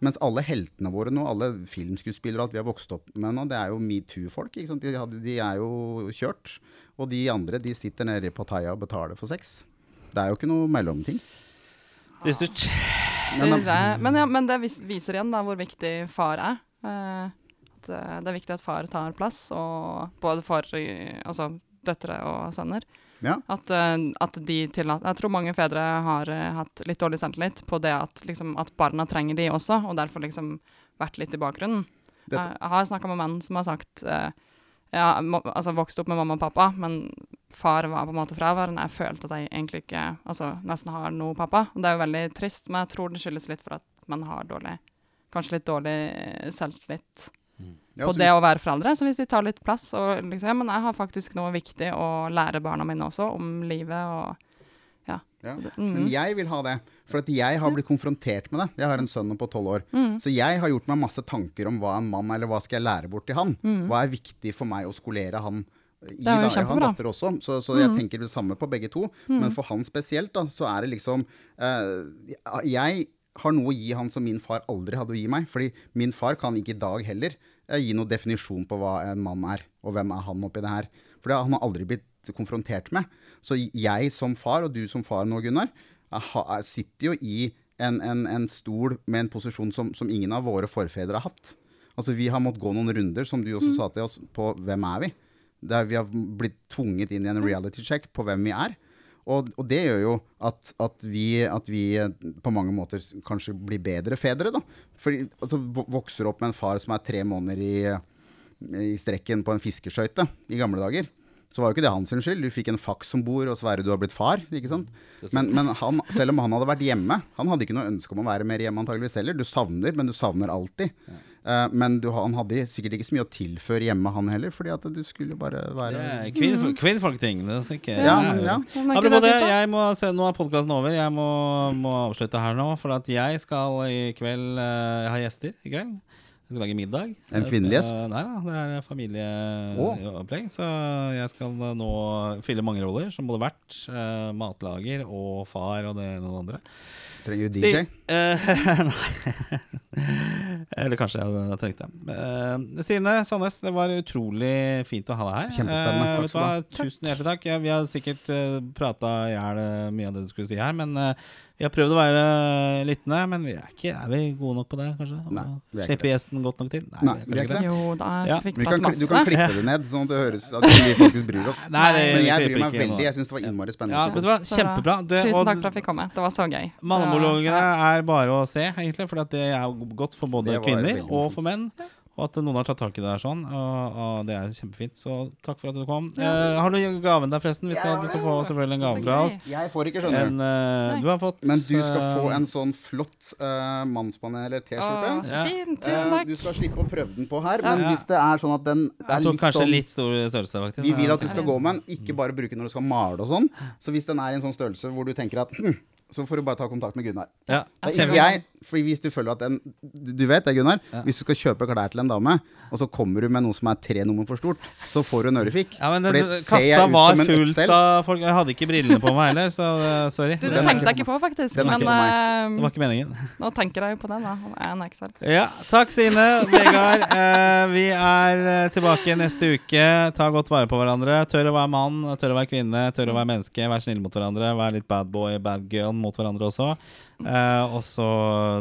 Mens alle heltene våre nå, alle filmskuespillere og alt vi har vokst opp med nå, det er jo metoo-folk. ikke sant? De, de er jo kjørt. Og de andre de sitter nede i Pattaya og betaler for sex. Det er jo ikke noe mellomting. Det er stort. Men, ja, men det viser igjen da hvor viktig far er. Eh, at eh, det er viktig at far tar plass, og både for eh, altså, døtre og sønner. Ja. At, eh, at de tillater Jeg tror mange fedre har eh, hatt litt dårlig selvtillit på det at, liksom, at barna trenger de også, og derfor liksom vært litt i bakgrunnen. Dette- Jeg, har snakka med menn som har sagt uh, ja, må, altså vokste opp med mamma og pappa, men far var på en måte fraværende. Jeg følte at jeg egentlig ikke altså, nesten har noe pappa. Og det er jo veldig trist, men jeg tror det skyldes litt for at man har dårlig Kanskje litt dårlig selvtillit Ja, på det å være foreldre. Så hvis de tar litt plass og liksom Ja, men jeg har faktisk noe viktig å lære barna mine også, om livet og Ja. Ja. Mm. Men jeg vil ha det. For at jeg har blitt konfrontert med det. Jeg har en sønn på tolv år. Mm. Så jeg har gjort meg masse tanker om hva en mann eller hva skal jeg lære bort til han. Mm. Hva er viktig for meg å skolere han i. Det er jo da. Kjempebra. datter også, så, så jeg Mm. tenker det samme på begge to. Men for han spesielt, da, så er det liksom uh, Jeg har noe å gi han som min far aldri hadde å gi meg. Fordi min far kan ikke i dag heller eh, gi noen definisjon på hva en mann er, og hvem er han oppi det her. For det har han aldri blitt konfrontert med. Så jeg som far, og du som far nå, Gunnar, ha- sitter jo i en, en, en stol med en posisjon som, som ingen av våre forfedre har hatt. Altså Vi har måttet gå noen runder, som du også sa til oss, på hvem er vi? Der vi har blitt tvunget inn i en reality check på hvem vi er. Og, og det gjør jo at, at, vi, at vi eh, på mange måter kanskje blir bedre fedre, da. Fordi altså, vo- vokser opp med en far som er tre måneder i, i strekken på en fiskeskøyte i gamle dager. Så var jo ikke det hans skyld. Du fikk en faks som bor, og Sverre, du har blitt far. ikke sant? Men, men han, selv om han hadde vært hjemme Han hadde ikke noe ønske om å være mer hjemme antageligvis heller. Du savner, men du savner alltid. Eh, men du, han hadde sikkert ikke så mye å tilføre hjemme, han heller, fordi at du skulle bare være er kvinn, kvinnfolkting. Det skal ikke Ja, ja. Apropos det, jeg må se, nå er podkasten over. Jeg må, må avslutte her nå. For at jeg skal i kveld uh, ha gjester i kveld. Jeg skal lage middag. En kvinnelig gjest? Nei da, det er familieopplegg. Så jeg skal nå fylle mange roller, som både vert, uh, matlager og far og det ene og det andre. Trenger du DJ? Uh, [laughs] nei. Eller kanskje jeg trengte det. Uh, Stine Sandnes, det var utrolig fint å ha deg her. Kjempespennende. Eh, Takk? Tusen hjertelig takk. Ja, vi har sikkert uh, prata i hjel mye av det du skulle si her, men vi har prøvd å være lyttende. Men vi er, ikke, er vi gode nok på det, kanskje? Nei, vi er ikke Slippe det. gjesten godt nok til? Nei, vi er ikke det. Jo, da Ja, fikk Vi kan, masse. du kan klippe det ned, sånn at det høres at vi faktisk bryr oss. Nei, det- Men jeg bryr meg veldig. Jeg syns det var innmari Ja, spennende. vet du hva? Kjempebra. Det, Tusen takk for at jeg fikk komme. Det var så gøy. Mannemonologene er bare å se, egentlig, for det er godt for både kvinner og for menn. Og at noen har tatt tak i det her sånn. Og, og det er kjempefint. Så takk for at du kom. Ja. Eh, har du gaven der, forresten? Vi skal, Ja, du skal få selvfølgelig en gave fra oss. Jeg får ikke, skjønner En, du. eh, du har fått Men du skal få eh, en sånn flott uh, mannspanel, eller t-skjorte. Ja. Eh, du skal slippe å prøve den på her, Ja. men hvis det er sånn at den det er litt kanskje sånn litt stor størrelse, faktisk. Vi vil at du skal gå med den, ikke bare bruke den når du skal male og sånn. Så hvis den er i en sånn størrelse hvor du tenker at hm, så får du bare ta kontakt med Gunnar. Ja. Jeg ikke jeg, fordi hvis du føler at en, Du du vet det, Gunnar. Ja. Hvis du skal kjøpe klær til en dame, og så kommer du med noe som er tre nummer for stort, så får du en ørefik. Ja, men den, jeg kassa var fullt av folk. Jeg hadde ikke brillene på meg heller, så sorry. Du, det er tenkte ikke jeg ikke på, faktisk. Den Men ikke på eh, Det var ikke meningen. nå tenker jeg jo på den, da. Det er En Excel. Ja, takk Sine. Vegard. Eh, vi er eh, tilbake neste uke. Ta godt vare på hverandre. Tør å være mann, tør å være kvinne, tør å være menneske. Vær snill mot hverandre. Vær litt bad boy, bad girl mot hverandre også. Eh, og så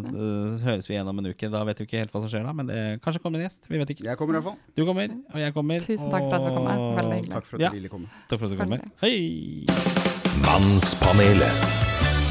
uh, høres vi igjen om en uke. Da vet vi ikke helt hva som skjer da, men det kanskje kommer en gjest. Vi vet ikke. Jeg kommer i hvert fall. Du kommer, og jeg kommer. Tusen takk for at du kom. Veldig hyggelig. Takk for at Ja. du ville komme. Takk for at du kommer. Hei! Mannspanelet.